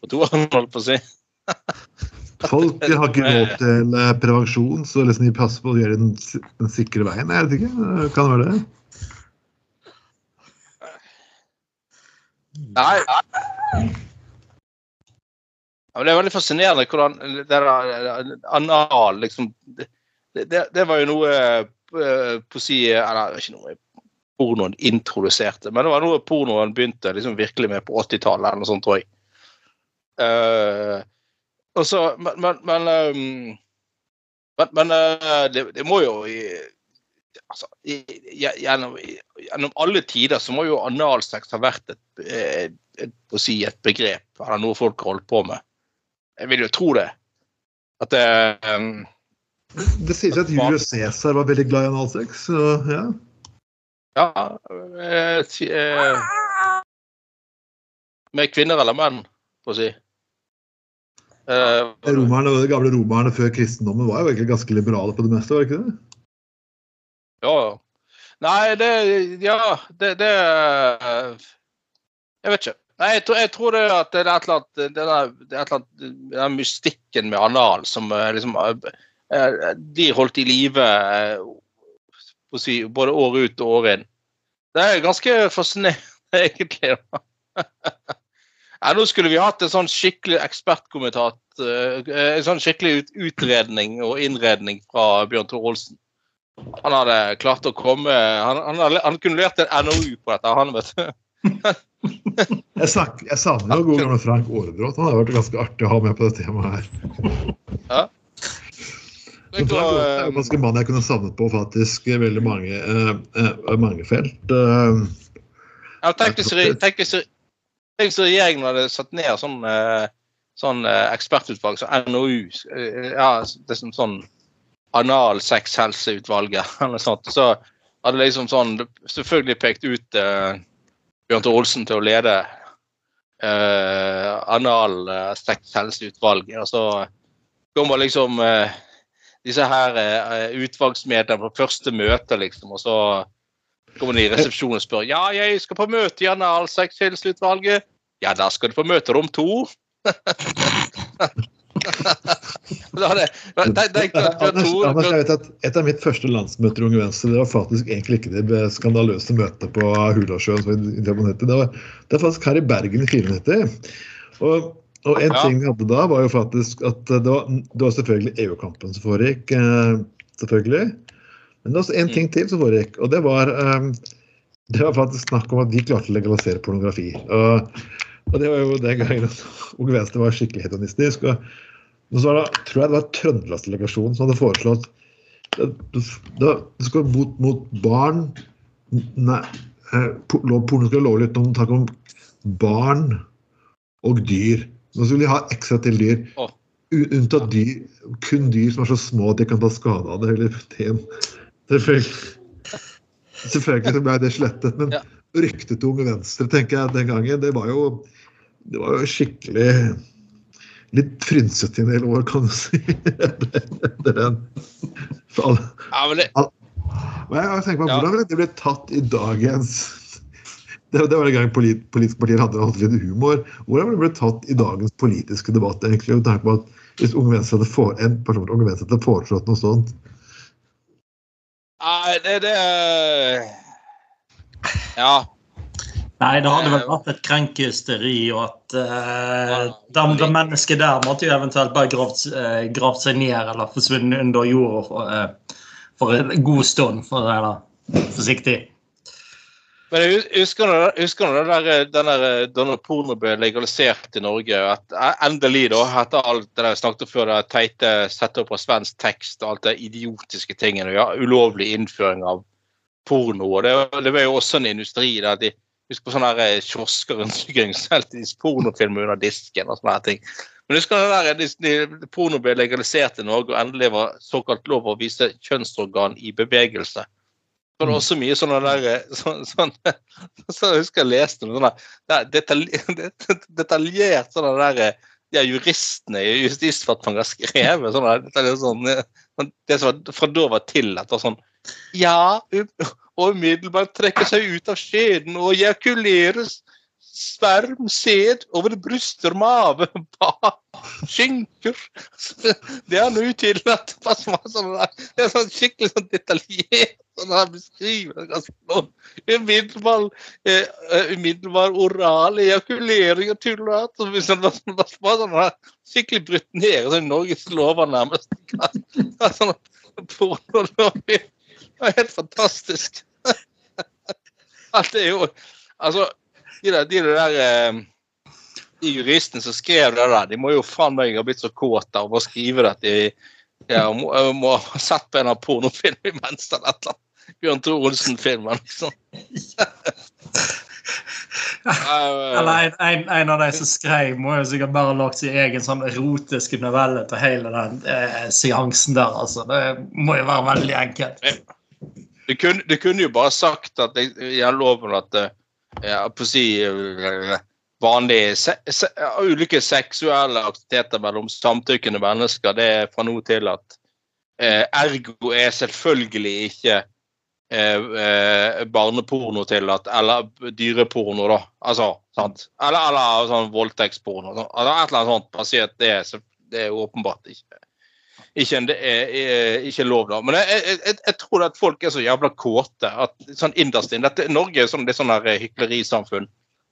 på toeren, holdt på å si. Folk har ikke råd til prevensjon, så liksom de passer på å gjøre den, den sikre veien. Jeg vet ikke. Kan det være det? Nei. Ja, det er veldig fascinerende hvordan det der eh, anal liksom det, det, det var jo noe på si Eller ikke noe pornoen introduserte, men det var noe pornoen begynte liksom virkelig med på 80-tallet, eller noe sånt, tror jeg. Uh, og så, men men, men, um, men, men uh, det, det må jo i- altså, i, gjennom, gjennom alle tider så må jo analsex ha vært et, et, et, å si et begrep, eller noe folk har holdt på med. Jeg vil jo tro det. At det um, Det sies at Julius Cæsar var veldig glad i analsex. Så ja. Ja eh, eh, Med kvinner eller menn, for å si. Eh, Romerne, De gamle romerne før kristendommen var jo egentlig ganske liberale på det meste, var det ikke det? Ja. ja. Nei, det Ja, det, det Jeg vet ikke. Nei, jeg tror, jeg tror det er et eller annet det er, et eller annet Den mystikken med anal som eh, liksom eh, De holdt i live eh, si, både år ut og år inn. Det er ganske fascinerende, egentlig. Ja, nå skulle vi hatt en sånn skikkelig ekspertkommentat, eh, en sånn skikkelig utredning og innredning fra Bjørn Tore Olsen. Han hadde klart å komme Han, han, han kunne levert en NOU på dette, han, vet du. Jeg, snak, jeg savner jo god gamle Frank Aarebrot. Han hadde vært ganske artig å ha med på det temaet her. Men Frank Aarebrot er en ganske mann jeg kunne savnet på faktisk veldig mange, eh, eh, mange felt. Eh, Ja, tenk hvis tenk hvis tenk hvis regjeringen hadde satt ned sånn, eh, sånn ekspertutvalg, så NOU ja, det er sånn sånn Analsexhelseutvalget eller noe sånt. Så hadde liksom sånn selvfølgelig pekt ut eh, Bjørn Tore Olsen til å lede eh, Analsexhelseutvalget. Og så kommer liksom eh, disse her eh, utvalgsmedlemmene på første møte, liksom, og så kommer de i resepsjonen og spør ja, jeg skal på møte i Analsexhelseutvalget. Ja, da skal du på møterom to. Anders, jeg vet at Et av mitt første landsmøter i Unge Venstre det var faktisk egentlig ikke det skandaløse møtet på Hulasjøen. det. Det var, det var faktisk her i Bergen i 94. Og, og en Ja. ting vi hadde da, var jo faktisk at det var, det var selvfølgelig EU-kampen som foregikk. eh, selvfølgelig. Men det var også en Mm. ting til som foregikk, og det var eh, det var faktisk snakk om at de klarte å legalisere pornografi. Og, og det var jo den gangen Unge Venstre var skikkelig hedonistisk. og og så var det, tror jeg det var Trøndelagsdelegasjonen som hadde foreslått det, det, det skal mot, mot barn Nei, eh, porno skal være lovlig uten takk om barn og dyr. Nå skulle de ha ekstra til dyr. Unntatt dyr, kun dyr som er så små at de kan ta skade av det. Eller det. Selvfølgelig, selvfølgelig så ble det slettet. Men ryktet til Unge Venstre tenker jeg den gangen, det var jo, det var jo skikkelig litt frynsete i en del år, kan du si. Etter den. For alle, Ja, men det, jeg på, Ja. Hvordan ville det blitt tatt i dagens Det, det var en gang polit, politiske partier hadde hatt litt humor. Hvordan ville det blitt tatt i dagens politiske debatt? egentlig, med tanke på at Hvis Unge Venstre hadde, for, en person Unge Venstre hadde foreslått noe sånt? Nei, det, det Ja. Nei, det hadde vel vært et krenkehysteri, og at uh, de, de mennesket der måtte jo eventuelt bare gravd, uh, gravd seg ned eller forsvunnet under jorda for, uh, for en god stund, for å være forsiktig. Men jeg husker du husker du der, den der, eh, da porno ble legalisert i Norge? at eh, Endelig, da, etter alt det der snakket før, det teite sette opp av svensk tekst og alt det idiotiske tingene. Ja, ulovlig innføring av porno. og Det, det var jo også en industri der de Husk på sånne her eh, kiosker rundt omkring pornofilmer under disken og sånne ting. Men husker du det der, de, de, porno ble legalisert i Norge, og endelig var såkalt lov å vise kjønnsorgan i bevegelse. Det var også mye sånne der eh, sånn, sånn, så husker jeg leste noe sånn der detalj, detaljert sånne der de juristene i Justisdepartementet skrevet sånn her, det, er sånn, eh, det som var- fra da var tillatt, var sånn Ja, og umiddelbart trekker seg ut av skjeden og ejakulerer sperm, sæd over bryster, og mage, bak, skynker Det er nå tillatt. Sånn. Det er sånn skikkelig sånn detaljert sånn han beskriver ganske sånn. Umiddelbar, eh, eh, umiddelbar oral ejakulering og tull og alt. hvis han var sånn, var sånn skikkelig brutt ned sånn Norges lover, nærmest. Sånn pornolover. Det er helt fantastisk. Alt er jo Altså, de der, de der eh, de juristene som skrev det der, de må jo faen meg ha blitt så kåte av å skrive det at de ja, må, må ha sett på en av pornofilm imens eller et eller annet. Bjørn Tore Olsen-filmen, liksom. Eller en, en, en av de som skrev, må jo sikkert bare ha lagt sin egen sånn erotiske novelle til hele den eh, seansen der. altså. Det må jo være veldig enkelt. Du kunne, du kunne jo bare sagt at det gjelder loven at eh, ja, på å si eh, vanlige se, se, ulike seksuelle aktiviteter mellom samtykkende mennesker, det er fra nå til at eh, ergo er selvfølgelig ikke eh, eh, barneporno at eller dyreporno, da. Altså, sant? Eller, eller sånn voldtektsporno. Altså, et eller annet sånt. Bare si at det det er åpenbart ikke ikke, det er, er, ikke lov, da. Men jeg, jeg, jeg, tror at folk er så jævla kåte at sånn innerst inne Norge er sånn, det er sånn her hyklerisamfunn.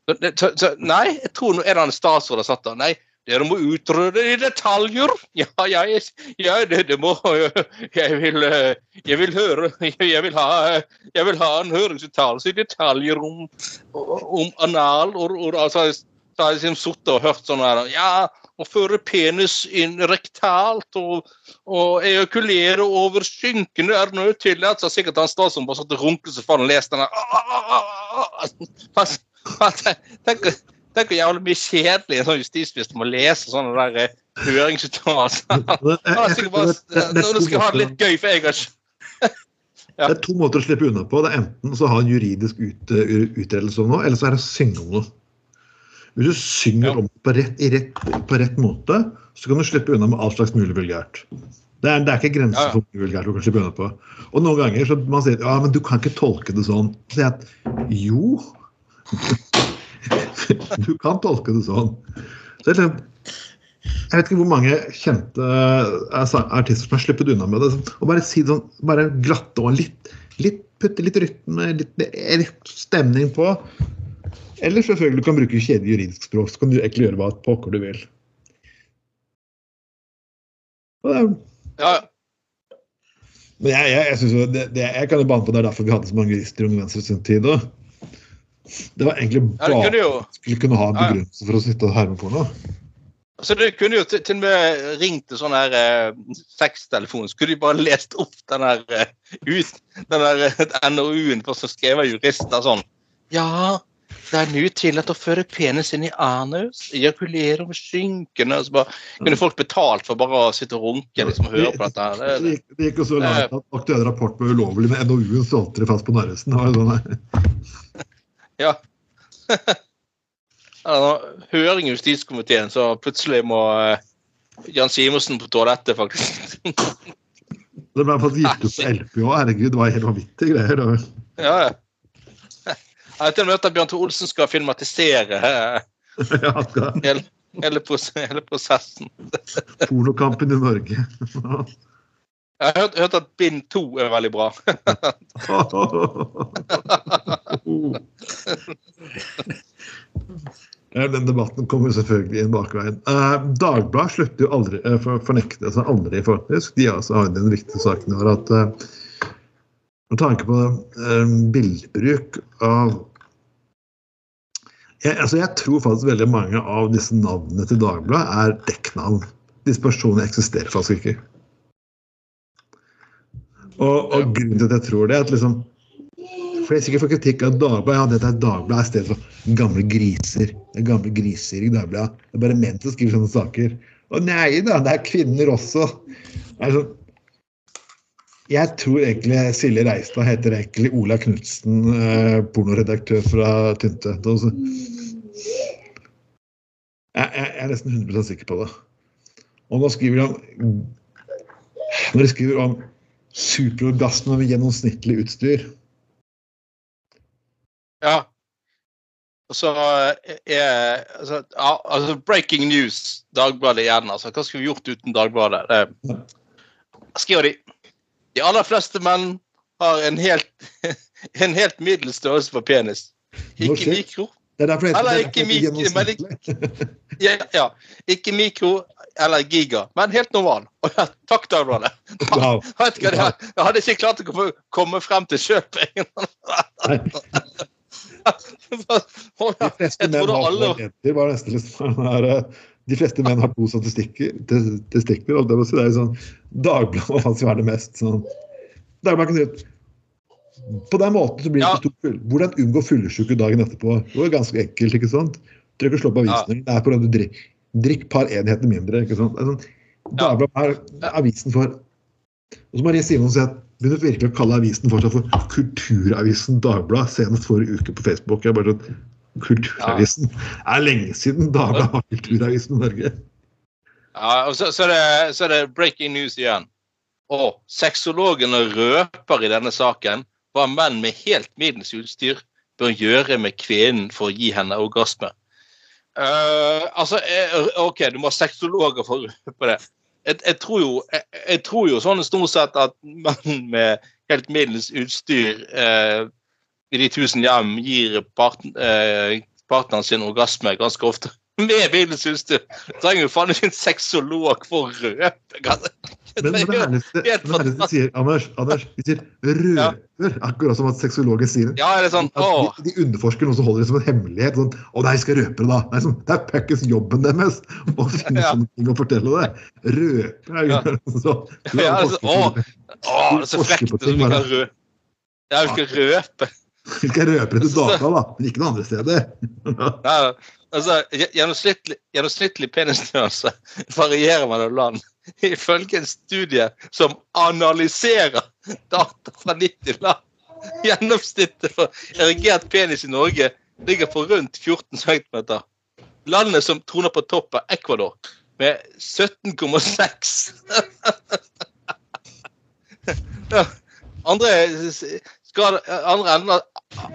Så, så, så, nei, jeg tror nå er det en statsråd som satt der. Nei, dere må utrede det i detaljer. Ja, jeg, ja det, det må Jeg vil, eh, jeg vil høre Jeg vil ha, jeg vil ha en høringsuttalelse i detaljer om, om anal og, og altså, så har jeg liksom sittet og hørt sånn her Ja, å føre penis inn rektalt og, og ejakulere over skynkene er nå tillatt. Så sikkert han statsråden bare satt og runket seg foran og leste den der. Pass- pass- Tenk tenk hvor jævlig mye kjedelig en sånn justisminister må lese sånne der eh, høringsuttalelser. Er Nå skal jeg ha det litt gøy, for jeg har ikke det er to måter å slippe unna på. Det er enten så ha en juridisk ut, utredelse om noe, eller så er det å synge om noe. Hvis du synger Ja. om på rett, rett, på rett måte, så kan du slippe unna med alt slags mulig vulgært. Det er, det er ikke grenser Ja, ja. for hvor vulgært du kan slippe unna på. Og noen ganger så man sier ja, men du kan ikke tolke det sånn. Så sier jeg jo. du kan tolke det sånn. Så jeg, jeg vet ikke hvor mange kjente eh, artister som har sluppet unna med det. Og bare si det sånn, bare glatte og litt, litt putte litt rytme, litt, litt stemning på. Eller selvfølgelig du kan bruke kjedelig juridisk språk, så kan du egentlig gjøre hva pokker du vil. Er, Ja, men jeg, jeg, jeg, jo det, det, jeg kan jo bane på det er derfor vi hadde så mange jurister i Unge Venstre sin tid. da. det var egentlig ja bare kunne jo skulle kunne ha en Ja, ja. begrunnelse for å sitte og herme på noe. Så du kunne jo til, til og med ringt til sånn her eh, sextelefon, så kunne de bare lest opp den her eh, ut, den der eh, NOU-en for som skrev jurister sånn Ja, det er nå tillatt å føre penis inn i anus, ejakulere over skynkene altså så bare Kunne folk betalt for bare å sitte og runke liksom, og høre på dette her? Det Det, det gikk jo så langt at aktuell rapport var ulovlig, men NOU-en det fast på Narvesen. Sånn, ja. Eller, høring i justiskomiteen, så plutselig må eh, Jan Simonsen på toalettet, faktisk. Det ble faktisk gitt ut på LP òg. Herregud, det var helt vanvittige greier. Ja, ja. Jeg har til og med hørt at Bjørn Tore Olsen skal filmatisere eh, Ja, skal- hele, hele, pros hele prosessen. Pornokampen i Norge. Jeg har hørt, hørt at bind to er veldig bra. Den debatten kommer selvfølgelig inn bakveien. Eh, Dagbladet slutter jo aldri eh, for fornekte seg aldri, faktisk. De også har den viktige saken i år at eh, med tanke på eh, bildebruk av jeg, altså jeg tror faktisk veldig mange av disse navnene til Dagbladet er dekknavn. Disse personene eksisterer faktisk ikke. Og, og grunnen til at jeg tror det, er at liksom for jeg er sikkert får kritikk av Dagbladet. Ja, dette er Dagbladet i stedet for gamle griser. Det er gamle griser i Dagbladet. Det er bare menn som skriver sånne saker. Og nei da, det er kvinner også. Det er sånn jeg tror egentlig Silje Reistad heter egentlig Ola Knutsen, eh, pornoredaktør fra Tynte. Jeg, jeg, er nesten 100% sikker på det. Og nå skriver han Når de skriver om superorgasme med gjennomsnittlig utstyr Ja. Og så er altså, ja, altså Breaking news, Dagbladet igjen. altså. Hva skulle vi gjort uten Dagbladet? Det skriver de. De aller fleste menn har en helt, en helt middels størrelse på penis. Ikke shit. mikro. Er Eller er ikke derfor det mik- men gjennomsnittlig. Ja, ja. Ikke mikro eller giga, men helt normal. Og ja, takk, Dagbladet. Wow. Jeg? Jeg hadde ikke klart å komme, frem til kjøp. De fleste menn har Det var nesten liksom. Den er, eh, De fleste menn har to statistikker. Testikler. og Det, er jo sånn Dagbladet hans være det mest sånn Dagbladet kan si at på den måten så blir det Ja. stor. Hvordan unngå fyllesyke dagen etterpå? Det var ganske enkelt. ikke sant? Trenger ikke slå på Ja. avisen. Det er på du drikk, drikk par enheter mindre. ikke sant? Sånn, Dagbladet er avisen for Og så Marie Simon sier at begynner virkelig å kalle avisen fortsatt for Kulturavisen Dagblad, senest forrige uke på Facebook. Jeg bare sånn, Kulturavisen. Det er lenge siden Dagbladet var Kulturavisen i Norge. Ja, og så, så, er det, så er det breaking news igjen. Og sexologene røper i denne saken hva menn med helt middels utstyr bør gjøre med kvinnen for å gi henne orgasme. Uh, altså, eh, OK, du må ha sexologer for å røpe det. Jeg, jeg, tror jo, jeg, jeg tror jo sånn stort sett at menn med helt middels utstyr eh, i de tusen hjem gir part, eh, partneren sin orgasme ganske ofte. Med bilen utstyr. Du trenger jo faen ikke en sexolog for å røpe. Men, men det herligste sier Anders, Anders, de sier røper, akkurat som at sexologen sier det. Ja, det sånn de, de underforsker noe som holder det som en hemmelighet. Sånn, å nei, skal røpe det, da. Nei, sånn, det er puckens jobben deres å finne Ja. sånne ting å fortelle det. Røpe er jo Ja. så, du Ja, altså, å. å, det er så frekt at vi kan røpe. Jeg vil ikke røpe. Vi skal røpe det til data, da, men ikke noen andre steder. Ja, altså, gjennomsnittlig, gjennomsnittlig penisstørrelse varierer mellom land. Ifølge en studie som analyserer data fra 90 land. Gjennomsnittet for erigert penis i Norge ligger på rundt 14 cm. Landet som troner på topp, er Ecuador med 17,6. Andre, skal, andre,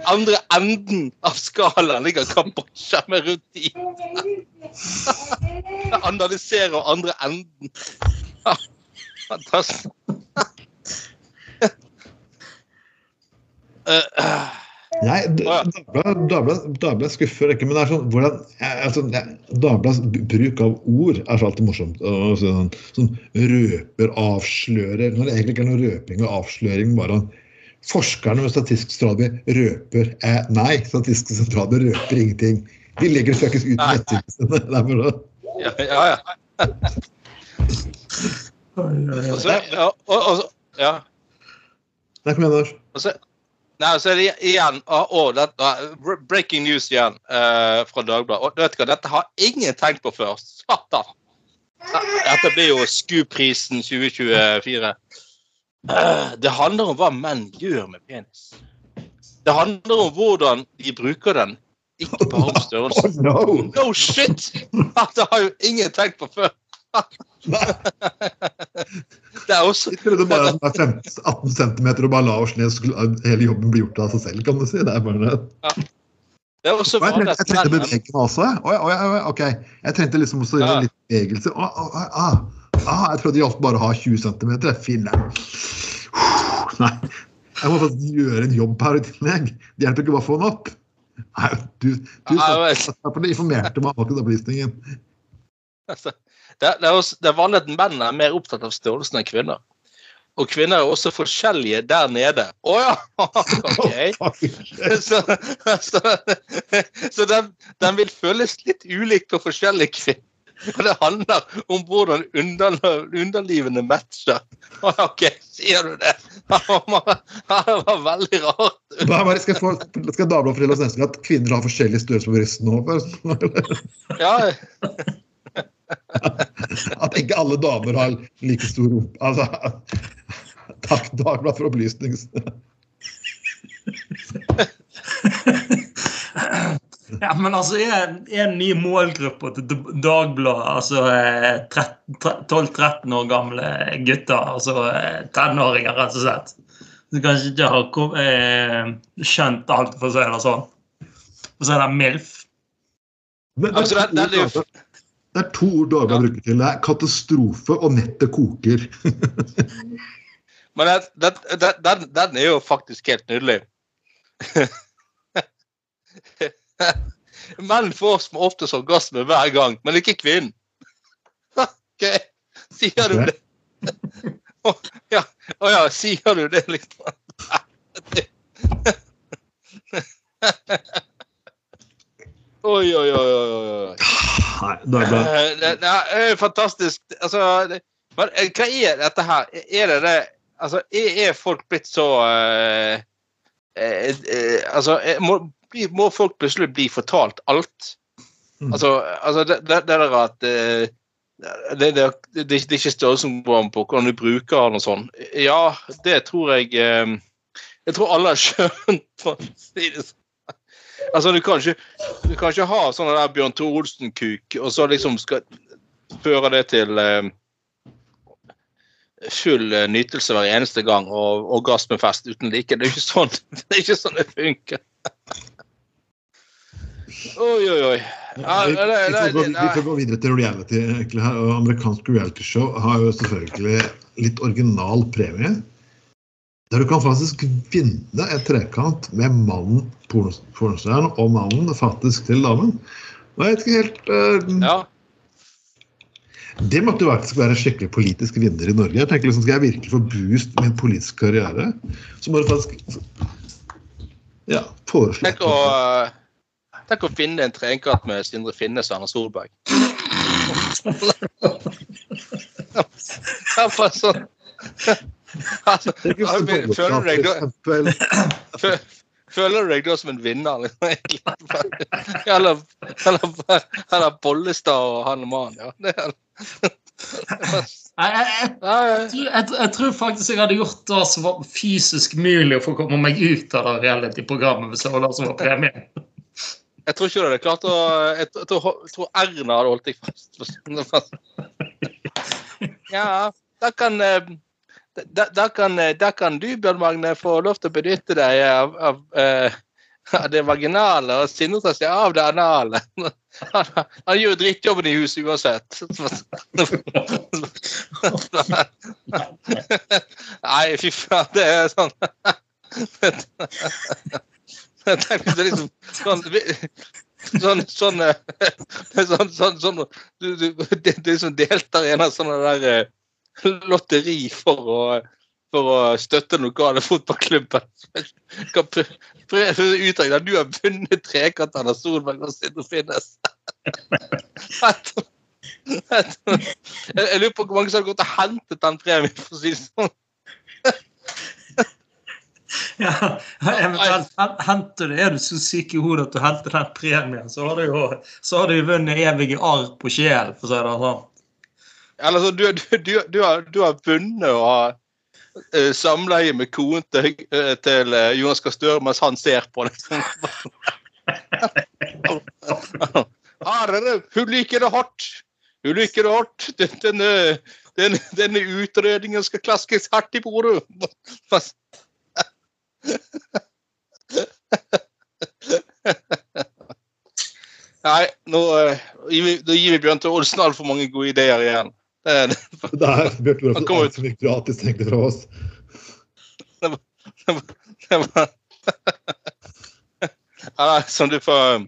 andre enden av skalaen ligger Kambodsja med rundt i. Jeg analyserer andre enden. Fantastisk. Eh, eh, Nei. Dagbladet skuffer ikke, men det er sånn hvordan altså, Dagbladets bruk av ord er så alltid morsomt. Sånn, sånn røper, avslører Når det egentlig ikke er noe røping og avsløring, bare Forskerne ved Statistisk sentralbyrå røper eh, Nei, Statistisk sentralbyrå røper ingenting. De legger det fuckings ut nettsidene sine. Det ja, ja, ja. Og ja, og, og, ja. Nei, kom igjen, Lars. Nei, så er det igjen å, å, dette, uh, Breaking news igjen eh, fra Dagbladet. Og vet du hva, Dette har ingen tenkt på før. Satan! Dette blir jo SKU-prisen 2024. Det handler om hva menn gjør med penis. Det handler om hvordan de bruker den, ikke bare om Oh, no! No shit! Det har jo ingen tenkt på før. Det er også Jeg trodde bare at den var 18 cm og bare la oss ned, så skulle hele jobben bli gjort av seg selv, kan du si. Det er bare det. det er også jeg trengte, jeg trengte bevegelse også. Oh, ja, oh, ja, okay. Jeg trengte liksom også Ja. litt bevegelse. Oh, ah, jeg trodde det gjaldt bare å ha 20 cm. Filler'n. Nei. Jeg må faktisk gjøre en jobb her i tillegg. Det hjelper ikke bare å få den opp. Nei, du, du det informerte meg om akkurat opplysningen. Altså, det, det, er også, det er vanlig at menn er mer opptatt av størrelsen enn kvinner. Og kvinner er også forskjellige der nede. Å ja! OK. Så, så, så den, den vil føles litt ulik på forskjellige kvinner. Og det handler om hvordan under, underlivene matcher. OK, sier du det? Det var veldig rart. Da men skal, få, skal Dagbladet fortelle oss neste gang at kvinner har forskjellig størrelse på brystene òg? Ja, At ikke alle damer har like stor rumpe. Altså, takk, Dagbladet, for opplysning. Ja, men altså, er en ny målgruppe til D- Dagbladet, altså eh, 13 12-13 år gamle gutter, altså eh, tenåringer, rett og slett, som kanskje ikke har kom- eh, skjønt alt, for å si det sånn. Og så er det MILF. Men Altså, det- det er ord- det er to ord Dagbladet bruker til. Det er katastrofe og nettet koker. Men det, det, det, den, den er jo faktisk helt nydelig. Menn får som oftest orgasme hver gang, men ikke kvinnen. Ok, sier du det? Å ja, Oh, ja, sier du det, liksom? Oi, oi, oi, oi. Nei, er bra. Det, det er fantastisk. Altså, det, men eh, hva er dette her? Er det det Altså, er, er folk blitt så uh, uh, uh, Altså, eh, må, må folk plutselig bli fortalt alt? Mm. Altså, altså det, det, det der at eh, det, det, det, det er ikke størrelsen på hvordan du bruker den og sånn. Ja, det tror jeg eh, Jeg tror alle har skjønt, sånn. Altså, du kan ikke, du kan ikke ha sånn der Bjørn Thor Olsen-kuk, og så liksom skal føre det til eh, full nytelse hver eneste gang og orgasmefest uten like. Det er ikke sånn det, er ikke sånn det funker. Oi, oi, oi. Ja, vi, det, vi, får gå, vi får gå videre til reality. egentlig her, og Amerikansk realityshow har jo selvfølgelig litt original premie. Der du kan faktisk vinne et trekant med mannen pornostjernen og mannen faktisk til damen. Og jeg vet ikke helt uh, ja. Det måtte jo faktisk være en skikkelig politisk vinner i Norge. Jeg tenker liksom, Skal jeg virkelig få boost min politiske karriere, så må du faktisk ja, foreslå Tenk å, tenk å finne en trekant med Sindre Finnes og Erna Solberg. Sånn. Altså, føler du deg da Føler du deg da som en vinner? Liksom, eller, eller, eller Bollestad og han mannen, ja. Det er, Jeg, jeg, jeg, ja, ja. tror- jeg, jeg tror faktisk jeg hadde gjort det som var fysisk mulig for å komme meg ut av det reality-programmet hvis det var det som var premien. Jeg tror ikke du hadde klart å Jeg, tror- jeg, tror, Erna hadde holdt deg fast. Ja, da kan eh, da, da, kan, eh, da kan du, Bjørn Magne, få lov til å benytte deg av, av, eh, av det vaginale og Sindre tar seg av det anale. Han, han gjør jo drittjobben i huset uansett. Nei, fy faen, det er sånn det liksom sånn Sånn, sånn, eh, sånn, sånn, sånn du, du, du, du deltar i en av sånne der eh, lotteri for å, for å støtte den lokale fotballklubben. Kan pr- prøve ut av det. Du har vunnet trekanten av Solberg og Sindre Finnes. Jeg lurer på hvor mange som hadde gått og hentet den premien, for å si det sånn. Ja, eventuelt henter du, Er du så syk i hodet at du henter den premien, så har du jo så har du vunnet evige arr på sjel, for å si det sånn. Eller så du, du, du, du, har, du har vunnet å ha eh, samleie med konen til, eh, til eh, Jonas Gahr Støre mens han ser på det. Herre, hun liker det hardt. Hun liker det hardt. Den- denne, denne utredningen skal klaskes hardt i bordet. Nei, nå, eh, nå gir vi Bjørn Tore Olsen altfor mange gode ideer igjen. Det er- Det er Bjørn Tore Olsen som gikk gratis tenkte fra oss. Det var ja, Som du får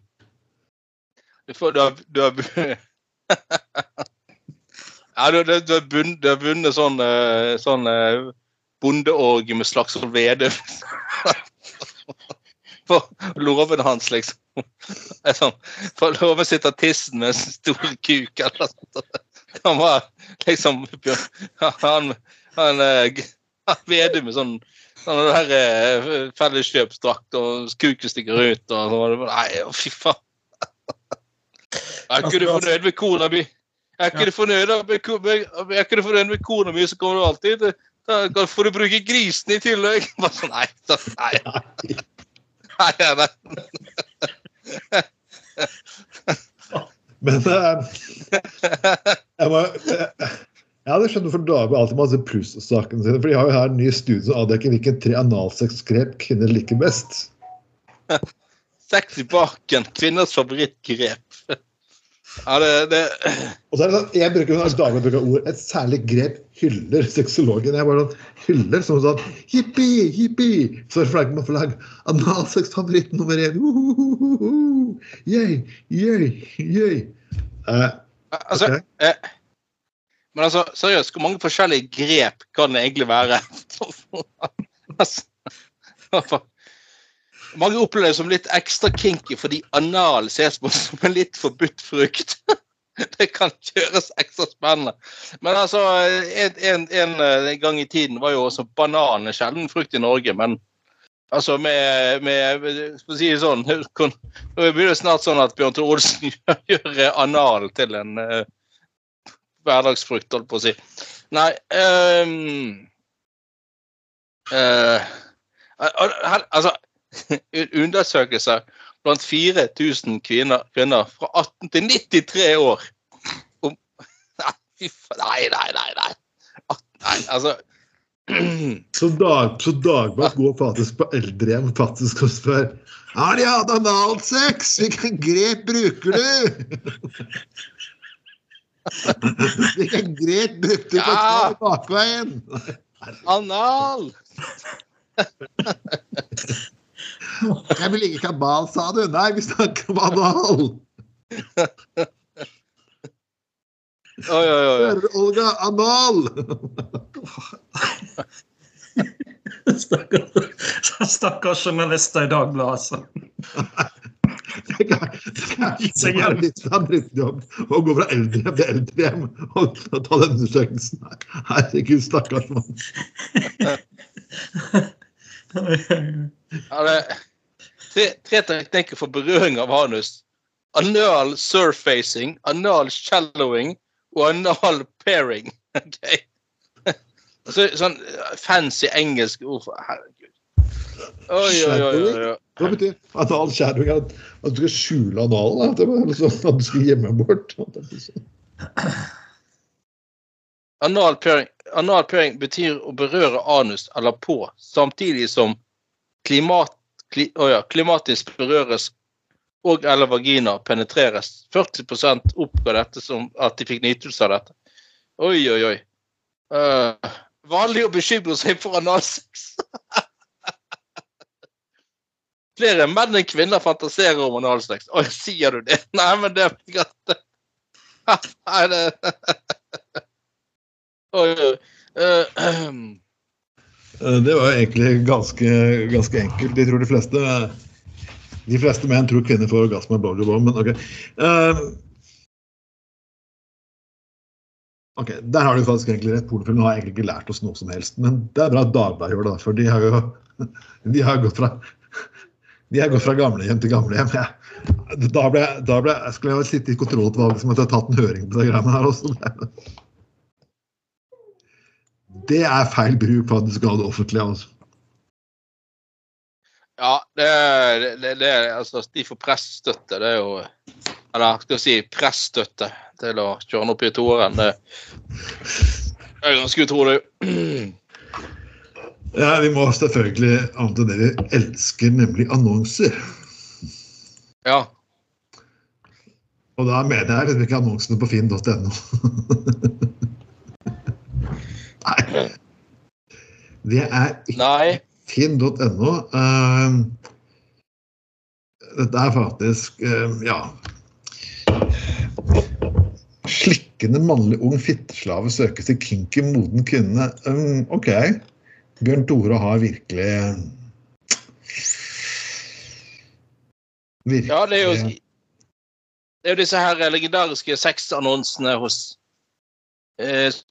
Du får Du har, du har Ja, du, du, du har vunnet, du har bundet sånn, eh, sånn eh, bondeorgie med Slagsvold Vedum. For låven hans, liksom. Er sånn, For låven sitter tissen med en stor kuk eller noe sånt. Han var liksom Han, han, eh, han Vedum med sånn Sånn det her eh, felleskjøpsdrakt og kuken stikker ut og sånn. Nei, fy faen. Jeg er ikke du fornøyd med kona mi? Er ikke du fornøyd med med- kona mi, så kommer du alltid til Da da får du bruke grisen i tillegg. Bare sånn, nei, så, nei. Nei, nei, nei. Men eh, jeg, må, jeg, hadde skjønt hvorfor Dagbladet alltid må ha plussakene sine. For de har jo her en ny studie som avdekker hvilken tre analsexgrep kvinner liker best. Sex i baken, kvinners favorittgrep. Ja, det, det Og så er det sånn, jeg bruker når Dagbladet bruker ord, et særlig grep hyller sexologen. Jeg bare sånn, hyller som sånn Jippi, jippi! Så er det flagg med flagg. Analsexfavoritt nummer én. Uhuhuhu. Yay, yay, yay. Eh, Altså, ok. eh, men altså, seriøst, hvor mange forskjellige grep kan det egentlig være? altså, mange opplever det som litt ekstra kinky fordi anal ses på som en litt forbudt frukt. Det kan gjøres ekstra spennende. Men altså, en, en, en eh, gang i tiden var jo også banan en sjelden frukt i Norge. Men altså med, med Skal vi si det sånn Det blir det snart sånn at Bjørn Tore Olsen gjør, gjør anal til en uh, hverdagsfrukt, holdt på å si. Nei um, uh, al- al- Altså, undersøkelser blant 4000 kvinner, kvinner fra 18 til 93 år om Nei. Nei, nei, nei. nei. Altså Så, dag, så Dagbladet går faktisk på eldrehjem faktisk og spør Har de hatt analsex? Hvilke grep bruker du? Hvilke grep brukte du for å ta Ja. bakveien? Anal! Jeg vil ikke kabal, sa du. Nei, vi snakker om anal. Oi, oi, oi. Hører du, Olga? Anal! Stakkars stakkars journalister i Dagbladet, altså. Det er litt av en drittjobb å gå fra eldrehjem til eldrehjem og ta den undersøkelsen. Herregud, stakkars mann. Det, tre, tre teknikker for berøring av anus. Anal surfacing, anal shallowing og anal pairing. Okay. Så, sånn fancy engelsk ord for Herregud. Oi, oi, oi. oi. Hva betyr anal shadowing? At, at du skal skjule analen? At, du skal gjemme bort? Anal pairing, anal pairing betyr å berøre anus eller på, samtidig som klimat, kli, oh ja, klimatisk berøres og eller vagina penetreres. 40 oppga dette som at de fikk nytelse av dette. Oi, oi, oi. Uh, vanlig å bekymre seg for analsex. Flere menn enn kvinner fantaserer om analsex. Oi, sier du det? Nei, men det er greit. Nei, det Oi, oi. Uh, ehm. Eh, Det var jo egentlig ganske, ganske enkelt. De tror de fleste De fleste menn tror kvinner får orgasme med blowjob men OK. Uh, Ok, Der har du faktisk egentlig rett. Pornofilmen har egentlig ikke lært oss noe som helst. Men det er bra at Dagbladet gjør det, for de har jo de har gått fra de har gått fra gamlehjem til gamlehjem. Ja. Da, ble, jeg- da ble, jeg skulle jeg sitte i kontrollutvalget som hadde tatt en høring på de greiene her også. Det er feil bruk på at du skal ha det offentlige. altså. Ja, det, det, det altså De får pressstøtte. Det er jo Eller skal vi si pressstøtte til å kjøre den opp i toeren. Det er ganske utrolig. Ja, Vi må selvfølgelig annet enn det vi elsker, nemlig annonser. Ja. Og da mener jeg liksom ikke annonsene på finn.no. Nei. Det er ikke finn.no. Eh, dette er faktisk eh, ja Slikkende mannlig ung fitteslave søkes til kinky moden kvinne. Um, OK. Bjørn Tore har virkelig Virkelig Ja, det er jo Det er jo disse her legendariske sexannonsene hos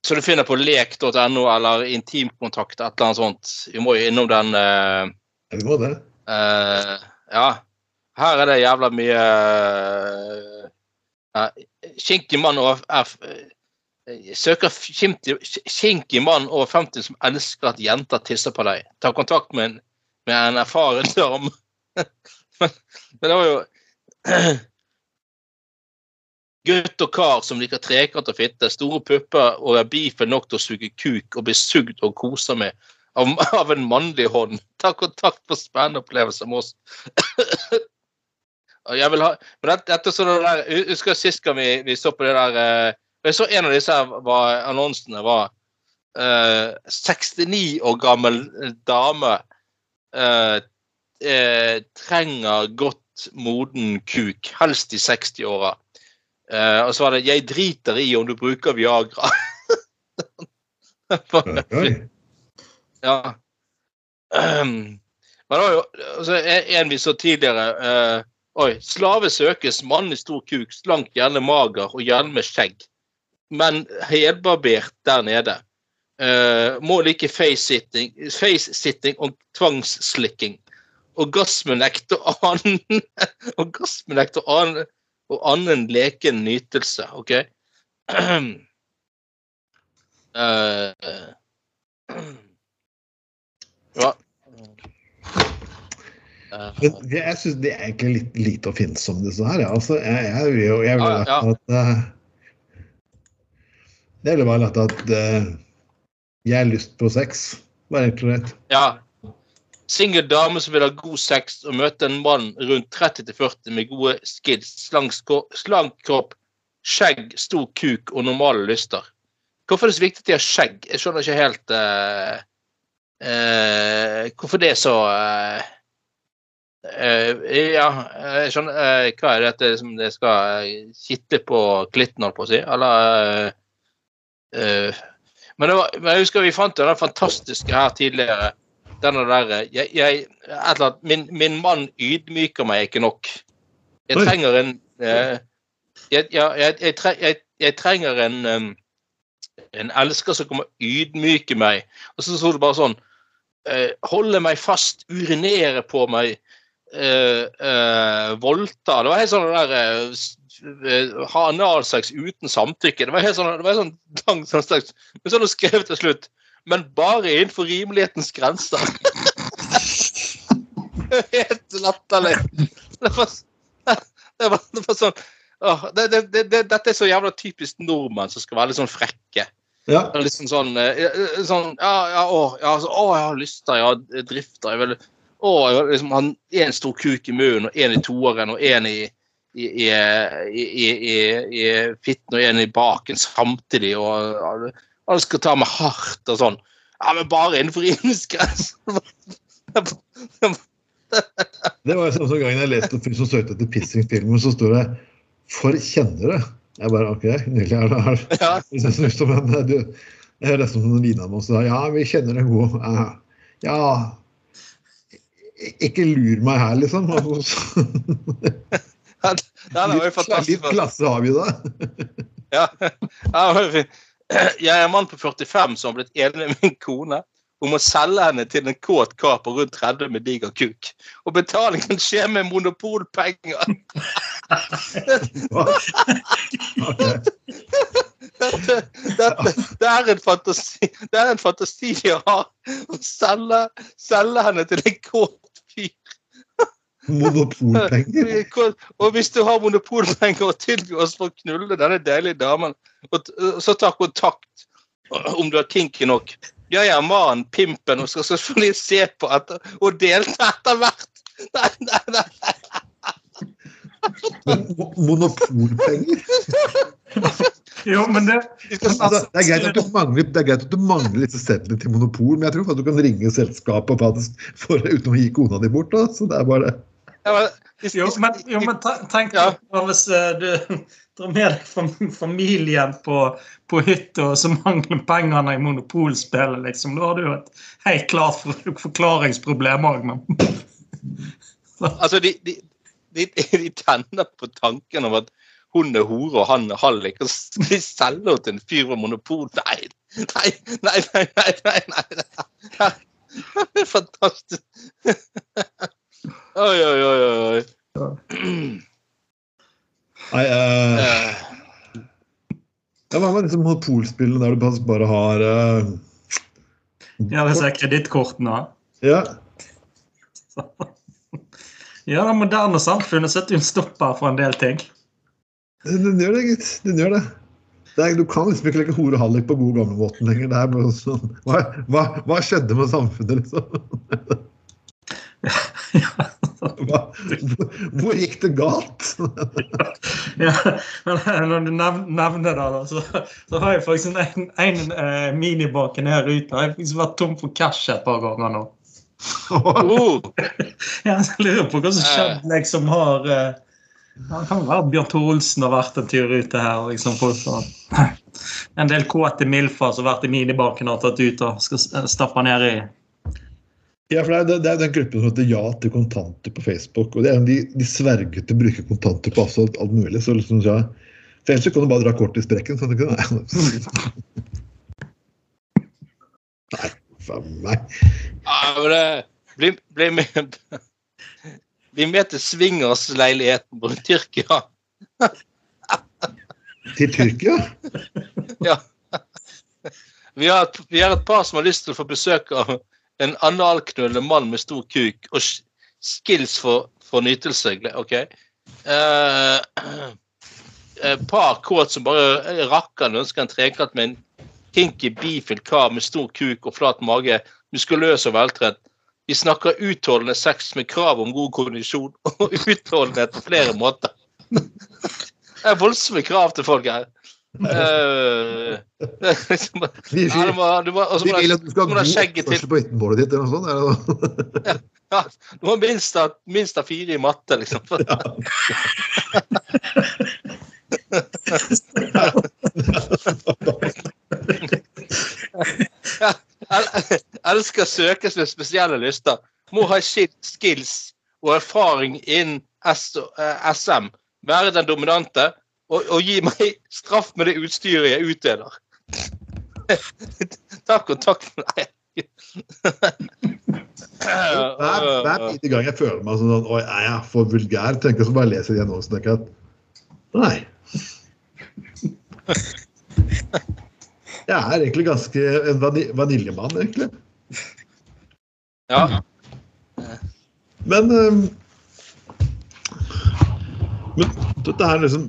Så du finner på lek.no eller intimkontakt, et eller annet sånt. Vi må jo innom den eh, Vi må det. Eh, ja. Her er det jævla mye uh, Kinky mann og eh, Søker kinky mann over 50 som elsker at jenter tisser på deg. Ta kontakt med en, med en erfaren dame. men, men det var jo Gutt og kar som liker trekant og fitte, store pupper og er beefen nok til å suge kuk og bli sugd og kosa med av, av en mannlig hånd. Ta kontakt for spennende opplevelser med oss. Jeg vil ha, men dette, dette sånn det der, jeg Husker sist gang vi, vi så på det der eh, Jeg så en av disse var, annonsene var uh, 69 år gammel dame uh, uh, trenger godt moden kuk, helst i 60-åra. Eh, og så var det 'Jeg driter i om du bruker Viagra'. Ja. Um, men det var jo altså, en vi så tidligere Uh, Oi. Slave søkes, mann i stor kuk, slank, gjerne mager og gjerne med skjegg. Men helbarbert der nede. Uh, må like face-sitting face og tvangsslikking. Orgasmenekt og annen Orgasmenekt og annen, og annen leken nytelse. OK? Uh, ja. Eh, Men det- jeg syns det er egentlig litt lite oppfinnsomt, disse her. Ja. Altså, jeg, jeg, vil jo- jeg vil Ja, ja. at uh, Det ville bare lagt at uh, jeg har lyst på sex. Bare egentlig greit. Ja. Singel dame som vil ha god sex og møte en mann rundt 30-40 med gode skills, slank, kropp, skjegg, stor kuk og normale lyster. Hvorfor er det så viktig at de har skjegg? Jeg skjønner ikke helt uh, uh, hvorfor det er så uh, Ja, jeg skjønner Hva er dette som det skal kitte på klitten, holdt på å si? Eller men, det var, men jeg husker vi fant den fantastiske her tidligere. Denne derre jeg, jeg, et eller annet, min, min mann ydmyker meg ikke nok. Jeg trenger en eh, jeg, jeg, jeg, trenger en um, en elsker som kommer og ydmyker meg. Og så sto det bare sånn eh, Holde meg fast, urinere på meg, eh, eh, voldta. Det var helt sånn det der eh, eh, Ha analsex uten samtykke. Det var helt sånn, det var sånn lang sånn slags Men så har du skrevet til slutt Men bare innenfor rimelighetens grenser. helt latterlig. Det var, det var, det var sånn åh, det, det, det, det, Dette er så jævla typisk nordmenn som skal være litt sånn frekke. Ja. Liksom sånn, eh, eh, sånn Ja, ja, å, ja, så, å, jeg har lyster, jeg har drifter. Jeg vil å, jeg vil liksom ha én stor kuk i munnen, og én i toeren, og én i i, i, i, i, i, i fitten og en i baken samtidig, og alle skal ta meg hardt og sånn. Ja, men bare innenfor rimelig. Det var samme gangen jeg leste en fyr som søkte etter pissing-filmen, så står det 'for kjennere'. Jeg bare OK, nydelig. Er det, her? Ja. det ser som en, du, Jeg leste om noen Lina sa ja, vi kjenner en god Ja, ja ikke lur meg her, liksom. Altså, jo litt, litt klasse har vi da. Ja. ja det var fint. Jeg er en mann på 45 som har blitt enig med min kone om å selge henne til en kåt kar på rundt 30 med diger kuk. Og betalingen skjer med monopolpenger. Det, er en fantasi, det er en fantasi jeg har. Å selge, selge henne til en kåt. Monopolpenger. Og hvis du har monopolpenger og tilbyr oss for å knulle denne deilige damen, og så ta kontakt om du har kinky nok. Jeg er mannen, pimpen, og skal selvfølgelig se på etter, og delta etter hvert. Nei, nei, nei. Men monopolpenger? Jo, men det Altså, det, er greit at du mangler, det er greit at du mangler disse setene til monopol, men jeg tror at du kan ringe selskapet faktisk for, uten å gi kona di bort. Da. Så det er bare Ja, men, Jo, men, jo, men tenk Ja. hvis eh, du drar med deg familien på, på hytta, og så mangler pengene i monopolspillet, liksom. Da har du jo et helt klart forklaringsproblem òg, men Altså, de, de, de, de tenner på tanken om at hun er hore og han er hallik, og de selger henne til en fyr med monopol. Nei, nei, nei, nei, nei, nei. nei. Det er fantastisk. Oi, oi, oi, oi. Nei, eh, Eh, ja, Hva med disse monopolspillene der du bare har uh, ja, disse kredittkortene Ja, Ja, det moderne samfunnet setter jo en stopper for en del ting. Den gjør det, gitt. Den gjør det. det er, du kan liksom ikke legge hore og hallik på god gamlemåten lenger. Det er bare sånn, hva, hva, hva skjedde med samfunnet, liksom? Hva, hvor, hvor gikk det galt? Ja, men når du nevner det, da, så, så har jeg faktisk en, en eh, minibaken her ute. Jeg har faktisk vært tom for cash et par ganger nå. Oh. Ja, jeg lurer på hva som skjedde. Liksom har uh, Det kan være at Bjørn Tore Olsen har vært en tur ute her. liksom En del kåte milfer som har vært i minibaken og tatt ut og skal stappe ned i Ja, for det er, det er den gruppen som heter Ja til kontanter på Facebook. og det er, De, de sverger til å bruke kontanter på absolutt alt mulig. så liksom, ja, for Ellers kan du bare dra kort i sprekken. sånn kan, Nei, faen meg. ja, men det, bli, bli, med, bli med til swingersleiligheten på Tyrkia. Til Tyrkia? Ja. Vi har, et, vi har et par som har lyst til å få besøk av en analknullende mann med stor kuk og sk- skills for, for nytelse. Ok? Uh, par kåt som bare rakkeren ønsker en trekant med en kinky bifil kar med stor kuk og flat mage, muskuløs og veltrent. Vi snakker utholdende sex med krav om god kondisjon og utholdenhet på flere måter. Det er voldsomme krav til folk her. Eh, liksom ja, må, du må, vil at du skal ha skjegget til. på vitnemålet ditt. eller noe sånt. Det da? Du må minst ha, minst ha fire i matte, liksom. Jeg elsker søkes med spesielle lyster. Må ha skills og erfaring innen eh, SM. Være den dominante og, og gi meg straff med det utstyret jeg utdeler. Ta kontakt med Nei. Hver, hver eneste gang jeg føler meg sånn Oi, er jeg for vulgær? tenker jeg så bare leser jeg gjennom og tenker at Nei. Jeg er egentlig ganske en vaniljemann, egentlig. Ja. Men øhm, Men dette her liksom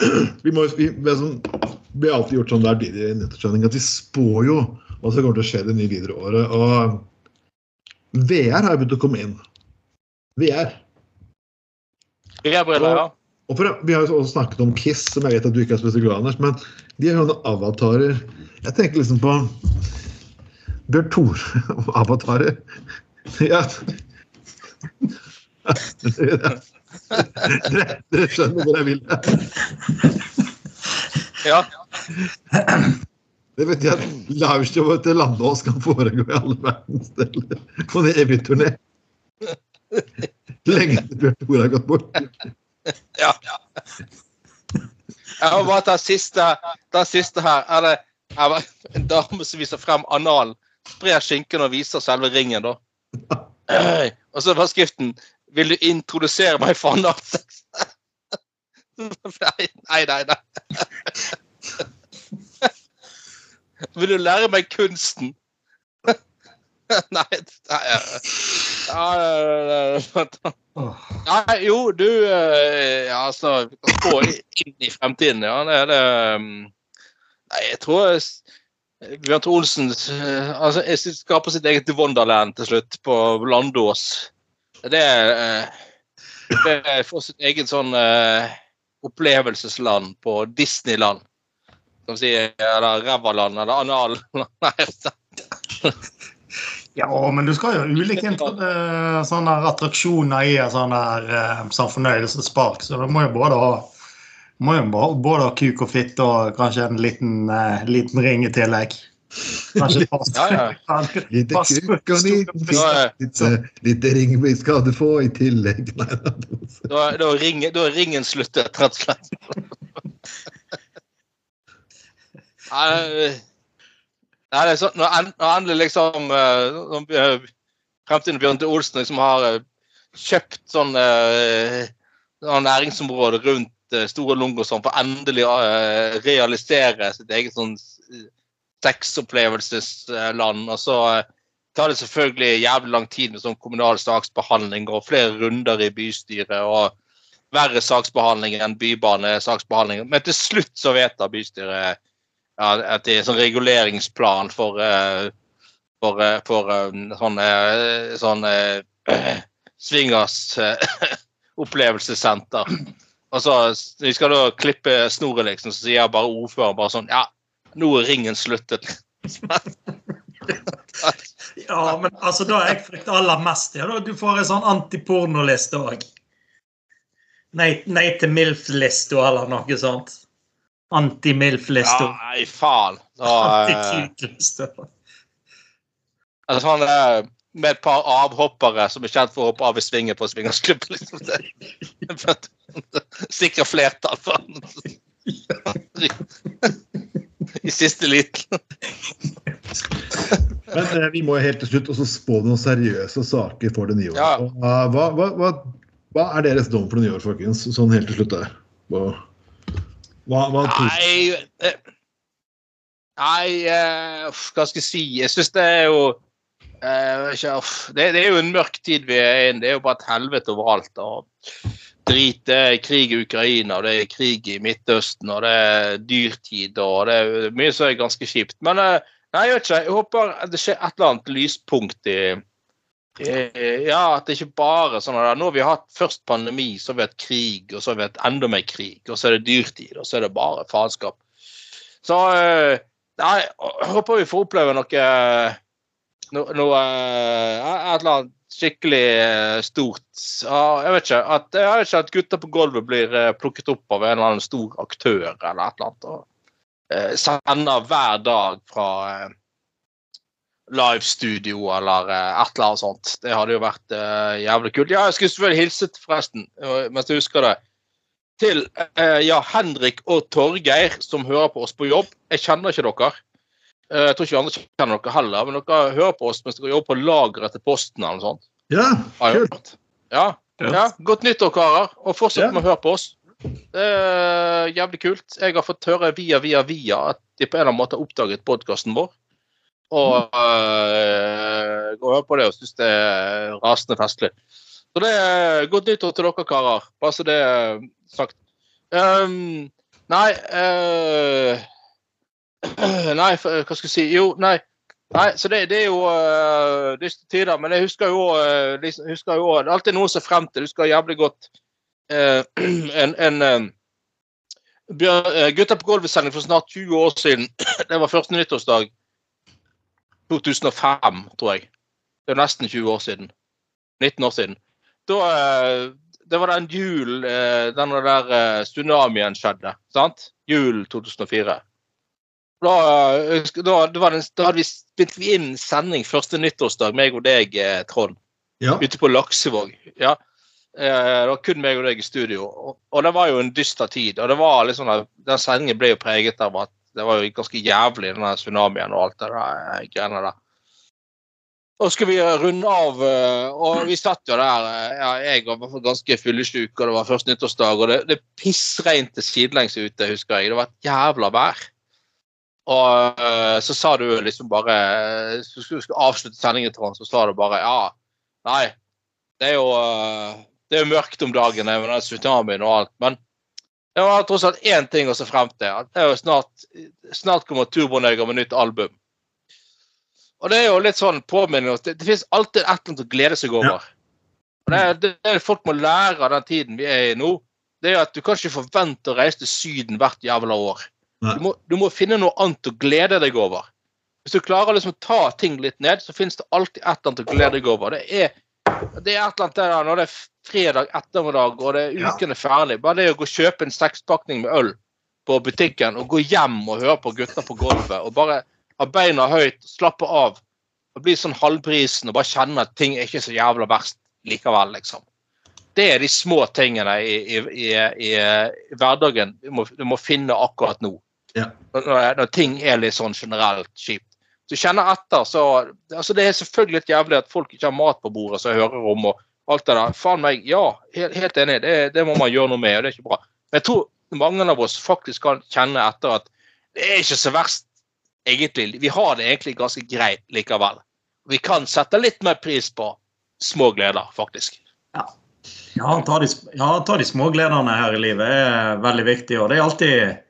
Vi, må, vi, vi, sånn, vi har alltid gjort sånn der i nyttårssending at vi spår jo hva som kommer til å skje det nye videreåret. Og VR har begynt å komme inn. VR. VR-briller, ja. Og for, vi har jo også snakket om Kiss, som jeg vet at du ikke er spesielt glad i, Men de er jo noen avatarer. Jeg tenker liksom på Bjørn Tore-avatarer. Ja. Dere, dere skjønner hvor jeg vil. ja. Det betyr at liveshowet til Landås kan foregå i alle verdens deler. På en evig turné. Lenge til Bjørn Tore har gått bort. Ja. Jeg må bare ta siste, ta siste her. Er det er en dame som viser frem analen, sprer skinken og viser selve ringen, da. Og så var skriften 'Vil du introdusere meg for analsex?' Nei, nei, nei. nei. Vil du lære meg kunsten? Nei, nei Nei, jo, du eh, ja, altså, Vi kan gå inn i fremtiden, ja. Det er det um, Nei, jeg tror s- Bjørn Olsen eh, altså, jeg skaper sitt eget Wonderland til slutt, på Landås. Det er det er for sitt eget sånn eh, opplevelsesland på Disneyland. Skal vi si eller Rævaland eller Analland. Ja, men du skal jo ulike eh, sånne attraksjoner i en sånn eh, fornøyelsespark, så du må jo både ha må jo både ha kuk og fitte og kanskje en liten, eh, liten ring i tillegg. Kanskje et Ja, Lite Pass og litt er- fitte, skal du få i tillegg. Nei, Da, da, ring, ringen, da er ringen sluttet, rett og slett. Nei, Nei, det er sånn, når, når endelig liksom eh, når, eh, Fremtiden Bjørn til Olsen liksom har eh, kjøpt sånn, eh, sånn næringsområde rundt Store Lung og sånn, for endelig å eh, realisere sitt eget sånn eh, sexopplevelsesland. Og så eh, tar det selvfølgelig jævlig lang tid med sånn kommunal saksbehandling og flere runder i bystyret. og verre saksbehandling enn bybanesaksbehandling. Men til slutt så vedtar bystyret ja, at det er sånn reguleringsplan for, eh, for, eh, for eh, sånn, eh, sånn eh, swingers eh, opplevelsessenter. Og så Vi skal da klippe snoret, liksom, så sier bare ordføreren bare sånn Ja, nå er ringen sluttet. Ja, men altså, da jeg frykter aller mest, ja, du får en sånn antipornoliste òg. Nei, nei til MILF-lista eller noe sånt. Anti-MILF-lista. Ja, nei, faen. Eh, Anti-kuk-lista. altså, sånn, er med et par avhoppere som er kjent for å hoppe av i svingen på swingersklubben. Liksom. Sikre flertall I siste liten. Men eh, vi må jo helt til slutt også spå noen seriøse saker for det nye året. Ja. Og, eh, hva, hva, hva, hva er deres dom for det nye år, folkens? Sånn helt til slutt der. Hva, hva, hva Nei eh, Nei, uh, hva skal jeg si? Jeg syns det er jo uh, det, det er jo en mørk tid vi er inne Det er jo bare et helvete overalt. og Drit, det er krig i Ukraina, det er krig i Midtøsten, og det er dyrtid, og det er mye som er ganske kjipt. Men eh, nei, jeg vet ikke. Jeg håper det skjer et eller annet lyspunkt i Ja, at det ikke bare sånn at Nå har vi hatt først pandemi, så har vi hatt krig, og så har vi hatt enda mer krig, og så er det dyrtid, og så er det bare faenskap. Så eh, Nei, jeg håper vi får oppleve noe Noe, noe eh, Et eller annet skikkelig eh, stort. Jeg vet ikke. At, jeg vet ikke at gutter på gulvet blir eh, plukket opp av en eller annen stor aktør eller et eller annet. og eh, Sender hver dag fra live livestudio eller et eller annet sånt. Det hadde jo vært jævlig kult. Ja, jeg skulle selvfølgelig hilset forresten, mens jeg husker det, til ja, Henrik og Torgeir som hører på oss på jobb. Jeg kjenner ikke dere. Eh, jeg tror ikke vi andre kjenner dere heller, men dere hører på oss mens dere jobber på lageret til Posten eller noe sånt. Ja, kult. Ja, ja, godt nyttår, karer. Og fortsett Ja. med å høre på oss. Det er jævlig kult. Jeg har fått høre via, via, via at de på en eller annen måte har oppdaget podkasten vår. Og øh, går og hører på det og syns det er rasende festlig. Så det er godt nyttår til dere, karer. Bare så det er sagt. Um, nei øh, Nei, hva skal jeg si? Jo, nei. Nei, så det, det er jo uh, dystre tider. Men jeg husker jo, uh, husker jo Det er alltid noe å se frem til. Jeg husker jævlig godt uh, en, en uh, eh, Gutta på gulvet-sending for snart 20 år siden. Det var første nyttårsdag 2005, tror jeg. Det er nesten 20 år siden. 19 år siden. Da, eh, det var den jul eh, den der eh, tsunamien skjedde. sant? Jul 2004. Da, da, da, var den, da hadde vi inn sending første nyttårsdag, meg og deg, eh, Trond Ja. ute på Laksevåg. Ja. Eh, Det var kun meg og deg i studio. Og, og det var jo en dyster tid. Og det var liksom, at den sendingen ble jo preget av at det var jo ganske jævlig, den tsunamien og alt det der eh, greiene der. Og skal vi runde av, eh, og vi satt jo der. eh, ja, Jeg var ganske fyllesyk, og det var første nyttårsdag. Og det, det pissregnet sidelengs ute, husker jeg. Det var et jævla vær. Og eh, så sa du liksom bare eh, Så skulle du skulle avslutte sendingen, Trond, så sa du bare ja. Nei, det er jo eh, det er jo mørkt om dagen med den tsunamien og alt. Men det var tross alt én ting å se frem til. at Det er jo snart, snart kommer Turboneger med nytt album. Og det er jo litt sånn påminning Det, det finnes alltid et eller annet å glede seg over. Og det, det, det folk må lære av den tiden vi er i nå, det er at du kan ikke forvente å reise til Syden hvert jævla år. Du må, du må finne noe annet å glede deg over. Hvis du klarer liksom å ta ting litt ned, så finnes det alltid et eller annet å glede deg over. Det er, det er et eller annet der når det er fredag ettermiddag og det er uken er ferdig. Bare det å gå og kjøpe en sekspakning med øl på butikken og gå hjem og høre på gutter på gulvet og bare ha beina høyt, slappe av og bli sånn halvprisen og bare kjenne at ting er ikke så jævla verst likevel, liksom. Det er de små tingene i, i, i, i, i hverdagen du må, du må finne akkurat nå. Ja. Når, når ting er litt sånn generelt kjipt. Så kjenner etter, så altså Det er selvfølgelig litt jævlig at folk ikke har mat på bordet, som jeg hører om. og alt det der. Faen meg, ja, helt, helt enig. Det, det må man gjøre noe med, og det er ikke bra. Men jeg tror mange av oss faktisk kan kjenne etter at det er ikke så verst, egentlig. Vi har det egentlig ganske greit likevel. Vi kan sette litt mer pris på små gleder, faktisk. Ja, ta de, ja, ta de små gledene her i livet er veldig viktig. Og det er alltid,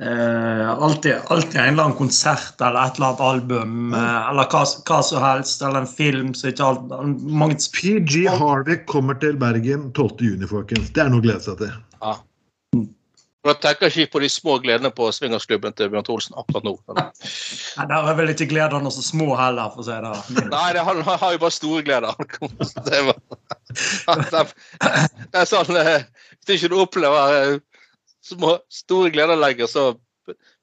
eh, alltid, alltid en eller annen konsert eller et eller annet album eh, eller hva, hva som helst. Eller en film som ikke alt, mange, PG Harvey kommer til Bergen 12.6, folkens. Det er noe å glede seg til. Ja. Jeg tenker ikke på de små gledene på swingersklubben til Bjørn Olsen akkurat nå. Nei, Der er vel ikke gledene så små heller, for å si det. Nei, det, han, han har jo bare store gleder. Det, var, det, det er sånn eh, Hvis ikke du opplever eh, små, store gleder legger så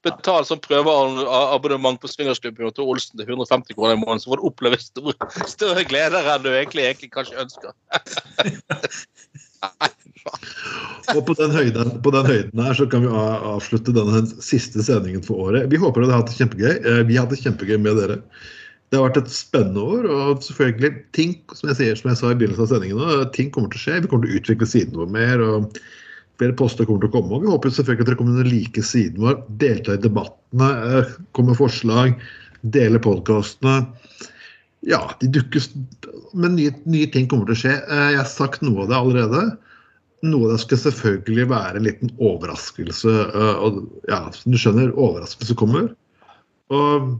betal sånn prøveabonnement på swingersklubben til Olsen til 150 kroner i måneden, så får du oppleve store, større gleder enn du egentlig, egentlig kanskje ønsker. Og på den, høyden, på den høyden her så kan vi avslutte denne siste sendingen for året. Vi håper dere har hatt det kjempegøy. Eh, Vi har hatt det kjempegøy med dere. Det har vært et spennende år, og selvfølgelig ting som jeg, sier, som jeg sa i begynnelsen av sendingen, ting kommer til å skje. Vi kommer til å utvikle siden vår mer. og Flere poster kommer til å komme. og Vi håper selvfølgelig at dere kommer til å like siden vår, delta i debattene, kommer komme med forslag, dele podkastene. Ja, de dukkes Men nye, nye ting kommer til å skje. Eh, Jeg har sagt noe av det allerede. Noe av det skal selvfølgelig være en liten overraskelse. eh, Og ja, som du skjønner, overraskelse kommer. Og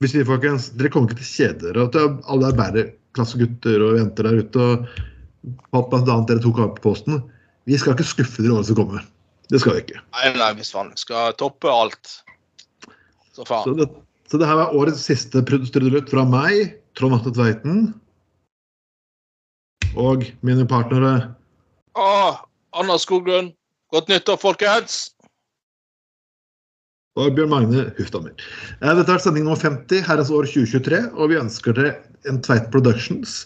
vi sier, folkens, dere kommer ikke til å kjede dere. Til alle arbeiderklassegutter og jenter der ute, og blant annet dere tok av posten. Vi skal ikke skuffe dere i året som kommer. Det skal vi ikke. Nei, nei, hvis man Skal toppe alt. Så Så faen. det, så det her var årets siste trudelutt fra meg, Trond Atte Tveiten. Og mine partnere Å, Anna Skoglund. Godt nyttår, folkens! og Bjørn Magne Huftammer. Eh, Dette er sending nummer 50, herrens år 2023, og vi ønsker dere en Tveit Productions.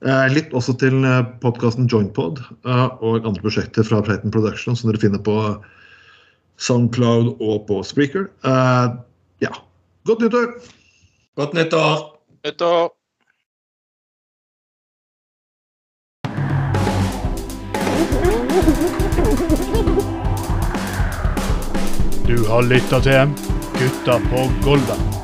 Eh, Litt også til podkasten Jointpod eh, og andre prosjekter fra Tveiten Productions som dere finner på Soundcloud og på Spreaker. Eh, Ja, godt nyttår! Godt nyttår. Nyttår. Du har lytta til Gutta på Golda.